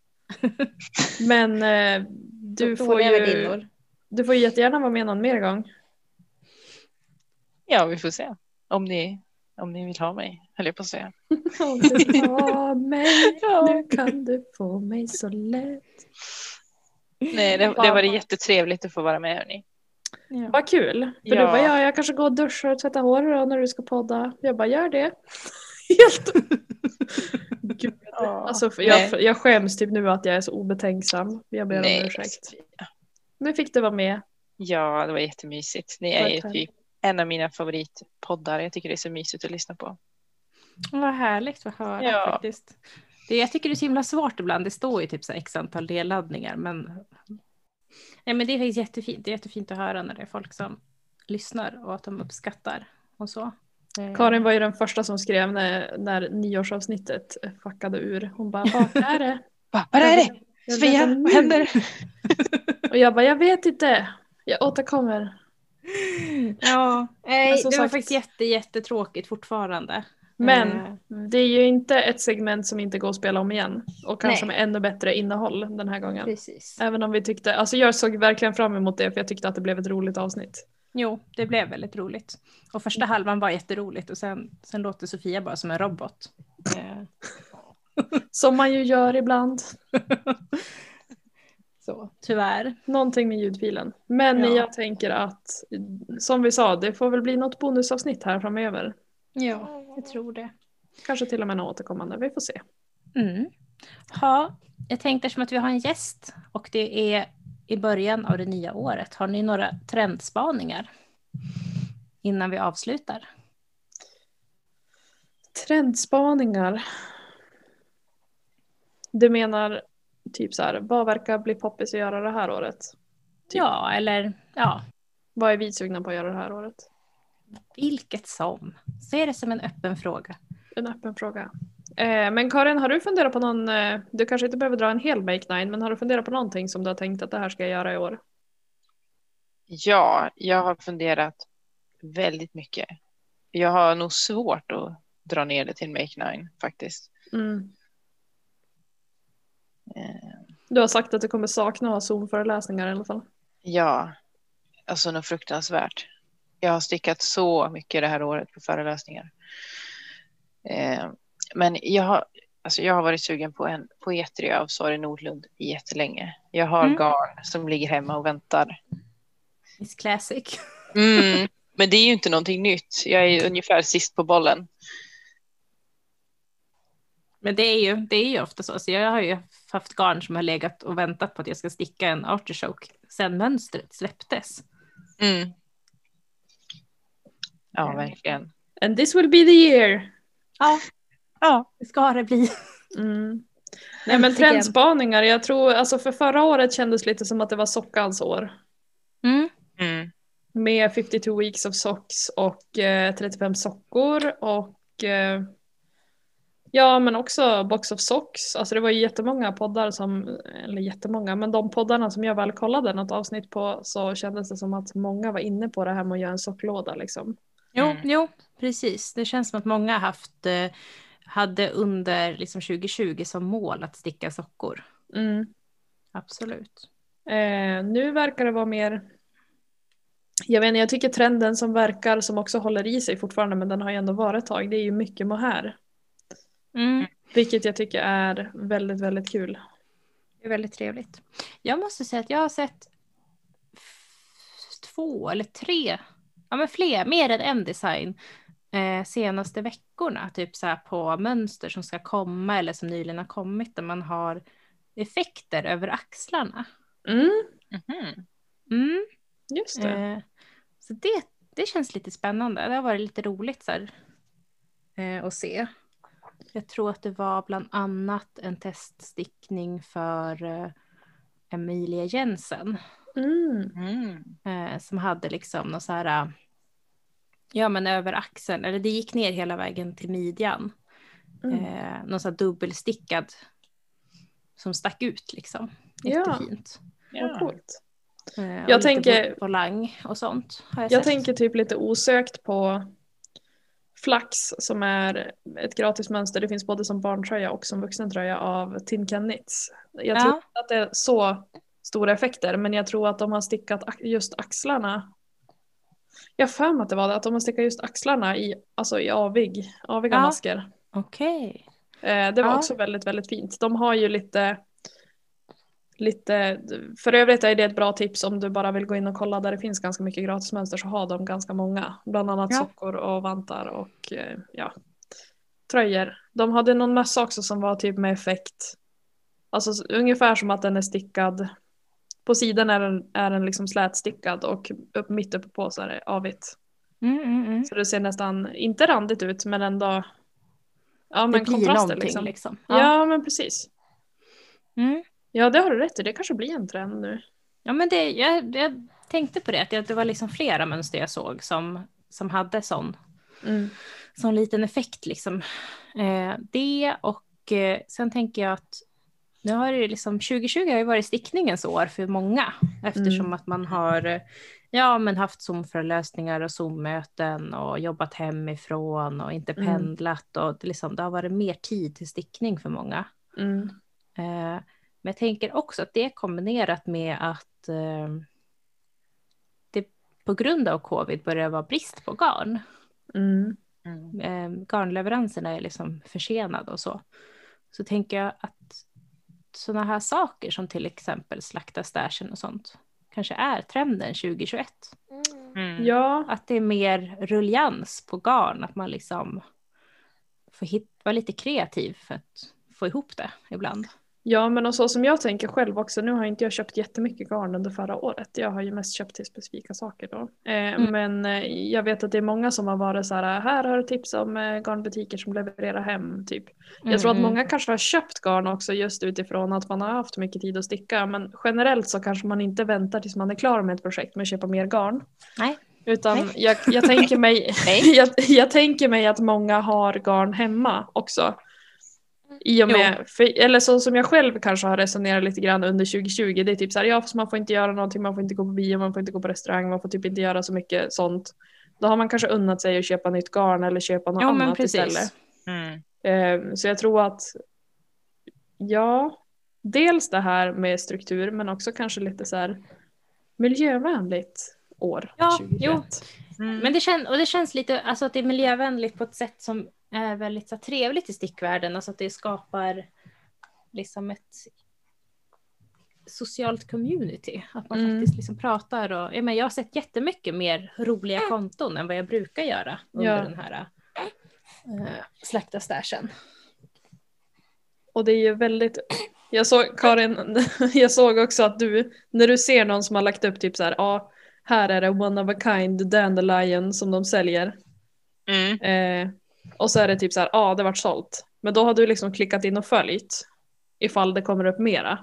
Men eh, du får ju. Du får ju jättegärna vara med någon mer gång. Ja, vi får se. Om ni, om ni vill ha mig, höll jag på att säga. [laughs] Om du vill ha mig, [laughs] Ja. nu kan du få mig så lätt. Nej, det, det var jättetrevligt att få vara med hörni. Ja. Vad kul. För Ja. du bara, ja, jag kanske går och duschar och tvättar håret när du ska podda. Jag bara, gör det. [laughs] Helt. Gud. Alltså, för Nej. jag, jag skäms typ nu att jag är så obetänksam. Jag ber om ursäkt. alltså, Nu fick du vara med. Ja, det var jättemysigt. Ni är ju typ en av mina favoritpoddar. Jag tycker det är så mysigt att lyssna på. Vad härligt att höra Ja. faktiskt. Det, jag tycker det är så himla svårt ibland. Det står ju typ så x antal delladdningar. Men, Nej, men det är faktiskt jättefint. Det är jättefint att höra när det är folk som lyssnar och att de uppskattar och så. Eh, Karin var ju den första som skrev när, när nyårsavsnittet fuckade ur. Hon bara, vad är det? [laughs] Va, vad är det? Sofia, vad händer? [laughs] Och jag bara, jag vet inte. Jag återkommer. [laughs] Ja, nej, det var sagt- faktiskt jätte, jättetråkigt fortfarande. Men Eh, det är ju inte ett segment som inte går att spela om igen. Och kanske Nej. med ännu bättre innehåll den här gången. precis. Även om vi tyckte, alltså jag såg verkligen fram emot det för jag tyckte att det blev ett roligt avsnitt. Jo, det blev väldigt roligt. Och första halvan var jätteroligt och sen, sen låter Sofia bara som en robot. [laughs] Som man ju gör ibland. [laughs] så, tyvärr. Någonting med ljudfilen. Men Ja. jag tänker att, som vi sa, det får väl bli något bonusavsnitt här framöver. Ja, jag tror det. Kanske till och med något återkommande, vi får se. Mm. Ja, jag tänkte eftersom att vi har en gäst och det är i början av det nya året. Har ni några trendspaningar innan vi avslutar? Trendspaningar. Du menar typ så här, vad verkar bli poppis att göra det här året? Typ. Ja, eller ja, Vad är vi sugna på att göra det här året? vilket som. Se det som en öppen fråga. En öppen fråga. Eh, men Karin, har du funderat på någon, eh, du kanske inte behöver dra en hel Make Nine, men har du funderat på någonting som du har tänkt att det här ska jag göra i år? Ja, jag har funderat väldigt mycket. Jag har nog svårt att dra ner det till Make Nine faktiskt. Mm. Eh, Du har sagt att du kommer sakna Zoom-föreläsningar i alla fall. Ja, alltså något fruktansvärt. Jag har stickat så mycket det här året på föreläsningar. Eh, men jag har, alltså jag har varit sugen på en poetry av Sari Nordlund jättelänge. Jag har Mm. garn som ligger hemma och väntar. Miss Classic. Mm. [laughs] Men det är ju inte någonting nytt. Jag är ungefär sist på bollen. Men det är ju, det är ju ofta så. så. Jag har ju haft garn som har legat och väntat på att jag ska sticka en artichoke sedan mönstret släpptes. Mm. Ja, verkligen. And this will be the year! Ja, Ja. det ska det bli. Mm. Nej men trendspaningar, jag tror, alltså för förra året kändes lite som att det var sockans år. Mm. Mm. Med 52 weeks of socks och eh, 35 sockor och eh, ja men också box of socks. Alltså det var ju jättemånga poddar som, eller jättemånga, men de poddarna som jag väl kollade något avsnitt på så kändes det som att många var inne på det här med att göra en socklåda liksom. Jo, Mm. jo, precis. Det känns som att många haft, eh, hade under liksom 2020 som mål att sticka sockor. Mm. Absolut. Eh, nu verkar det vara mer jag vet inte, jag tycker trenden som verkar som också håller i sig fortfarande men den har ju ändå varit ett tag, det är ju mycket mohair. Mm. Vilket jag tycker är väldigt, väldigt kul. Det är väldigt trevligt. Jag måste säga att jag har sett två eller tre, ja men fler, mer än en design eh, senaste veckorna. Typ så här på mönster som ska komma eller som nyligen har kommit där man har effekter över axlarna. Mm, Mhm. Mm. just det. Eh, så det, det känns lite spännande. Det har varit lite roligt så här, eh, att se. Jag tror att det var bland annat en teststickning för eh, Emilia Jensen Mm. Mm. eh, som hade liksom någon så här, eh, ja men över axeln, eller det gick ner hela vägen till midjan. Mm. Eh, någon så här dubbelstickad som stack ut liksom. Ja. Jättefint. Vad Ja. coolt. Eh, Jag tänker- volang och sånt jag, Jag tänker typ lite osökt på Flax som är ett gratis mönster. Det finns både som barntröja och som vuxentröja av Tin Can Knits. Jag Ja. tror att det är så stora effekter men jag tror att de har stickat just axlarna. Jag för mig att det var det, att de har stickat just axlarna i, alltså i avig, aviga Ja. masker. Okej. Eh, det var Ja. också väldigt, väldigt fint. De har ju lite, lite, för övrigt är det ett bra tips om du bara vill gå in och kolla där det finns ganska mycket gratismönster så har de ganska många. Bland annat Ja. sockor och vantar och eh, ja, tröjor. De hade någon mössa också som var typ med effekt. Alltså ungefär som att den är stickad. På sidan är den, är den liksom slätstickad och upp, mitt uppe på så är det avigt. Mm, mm, mm. Så det ser nästan, inte randigt ut men ändå Ja men kontraster liksom. liksom. Ja. men precis. Mm. Ja det har du rätt i, det kanske blir en trend nu. Ja, men det, jag, jag tänkte på det, att det var liksom flera mönster jag såg som, som hade sån, Mm. sån liten effekt. Liksom. Eh, det och eh, sen tänker jag att nu har det liksom, 2020 har ju varit stickningens år för många eftersom Mm. att man har ja, men haft Zoom-föreläsningar och Zoom-möten och jobbat hemifrån och inte Mm. pendlat och det, liksom, det har varit mer tid till stickning för många. Mm. Eh, men jag tänker också att det är kombinerat med att eh, det på grund av covid börjar vara brist på garn. Mm. Eh, garnleveranserna är liksom försenade och så. Så tänker jag att sådana här saker som till exempel slakta stashen och sånt kanske är trenden 2021. Mm. Ja, Att det är mer rullians på garn, att man liksom får hit, vara lite kreativ för att få ihop det ibland. Ja men och så som jag tänker själv också, nu har inte jag köpt jättemycket garn under förra året. Jag har ju mest köpt till specifika saker då. Eh, Mm. Men eh, jag vet att det är många som har varit så här, här har du tips om eh, garnbutiker som levererar hem typ. Jag tror att Mm, många kanske har köpt garn också just utifrån att man har haft mycket tid att sticka. Men generellt så kanske man inte väntar tills man är klar med ett projekt med att köpa mer garn. Nej. Utan. Jag, jag, tänker mig, [laughs] [laughs] jag, jag tänker mig att många har garn hemma också. I och med, för, eller så som jag själv kanske har resonerat lite grann under 2020. Det är typ så här, ja fast man får inte göra någonting, man får inte gå på bio, man får inte gå på restaurang, man får typ inte göra så mycket sånt. Då har man kanske unnat sig att köpa nytt garn eller köpa något men annat istället. Mm. Eh, Så jag tror att, ja, dels det här med struktur men också kanske lite så här miljövänligt år Ja, 2021. jo. Mm. Men det, kän, och det känns lite, alltså att det är miljövänligt på ett sätt som är väldigt så här, trevligt i stickvärlden. Alltså att det skapar liksom ett socialt community. Att man Mm. faktiskt liksom pratar och, jag, menar, jag har sett jättemycket mer roliga konton än vad jag brukar göra under Ja. den här äh, slakta stashen. Och det är ju väldigt, jag såg Karin, [laughs] jag såg också att du, när du ser någon som har lagt upp typ så här, ja, här är det one of a kind dandelion som de säljer. Mm. Eh, och så är det typ så här, ja det vart sålt. Men då har du liksom klickat in och följt ifall det kommer upp mera.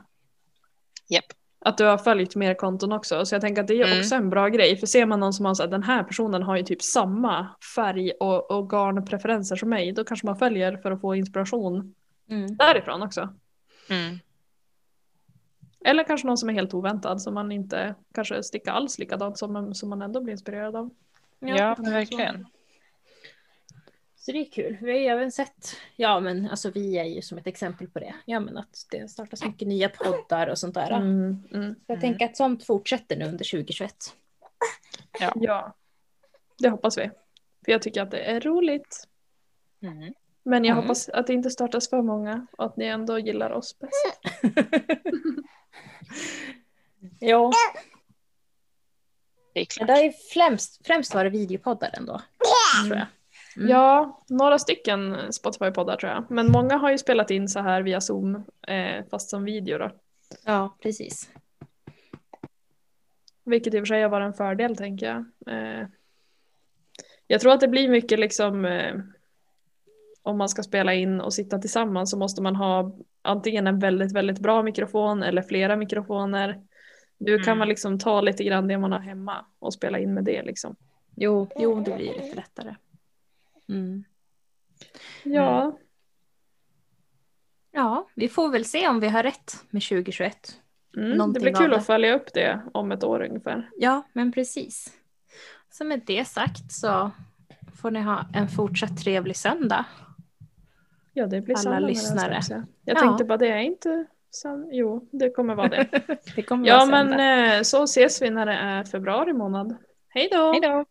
Japp. Att du har följt mer konton också. Så jag tänker att det är Mm. också en bra grej. För ser man någon som har så här, den här personen har ju typ samma färg och, och garnpreferenser som mig. Då kanske man följer för att få inspiration Mm. därifrån också. Mm. Eller kanske någon som är helt oväntad som man inte kanske stickar alls likadant som, som man ändå blir inspirerad av. Ja, verkligen. Så det är kul. Vi har ju även sett, ja men alltså vi är ju som ett exempel på det. Ja men att det startas mycket nya poddar och sånt där. Mm, mm. Så jag tänker att sånt fortsätter nu under 2021. Ja, det hoppas vi. För jag tycker att det är roligt. Mm. Men jag Mm. hoppas att det inte startas för många och att ni ändå gillar oss bäst. [laughs] ja, Det är men klart. det ju främst, främst varit videopoddar ändå. Tror jag. Mm. Ja, några stycken Spotify-poddar tror jag. Men många har ju spelat in så här via Zoom, eh, fast som video då. Ja, precis. Vilket i och för sig har varit en fördel tänker jag. Eh, jag tror att det blir mycket liksom eh, om man ska spela in och sitta tillsammans så måste man ha antingen en väldigt, väldigt bra mikrofon eller flera mikrofoner. Nu kan Mm. man liksom ta lite grann det man har hemma och spela in med det liksom. Jo, jo, det blir lite lättare. Mm. Ja, Ja, vi får väl se om vi har rätt med 2021. mm, det blir kul det. att följa upp det om ett år ungefär. Ja, men precis. Så med det sagt så får ni ha en fortsatt trevlig söndag. Ja, det blir Alla lyssnare. strax, ja. Jag Ja. tänkte bara det är inte Så, jo, det kommer vara det. [laughs] det kommer ja, vara men söndag. eh, så ses vi när det är februari månad. Hej då! Hej då!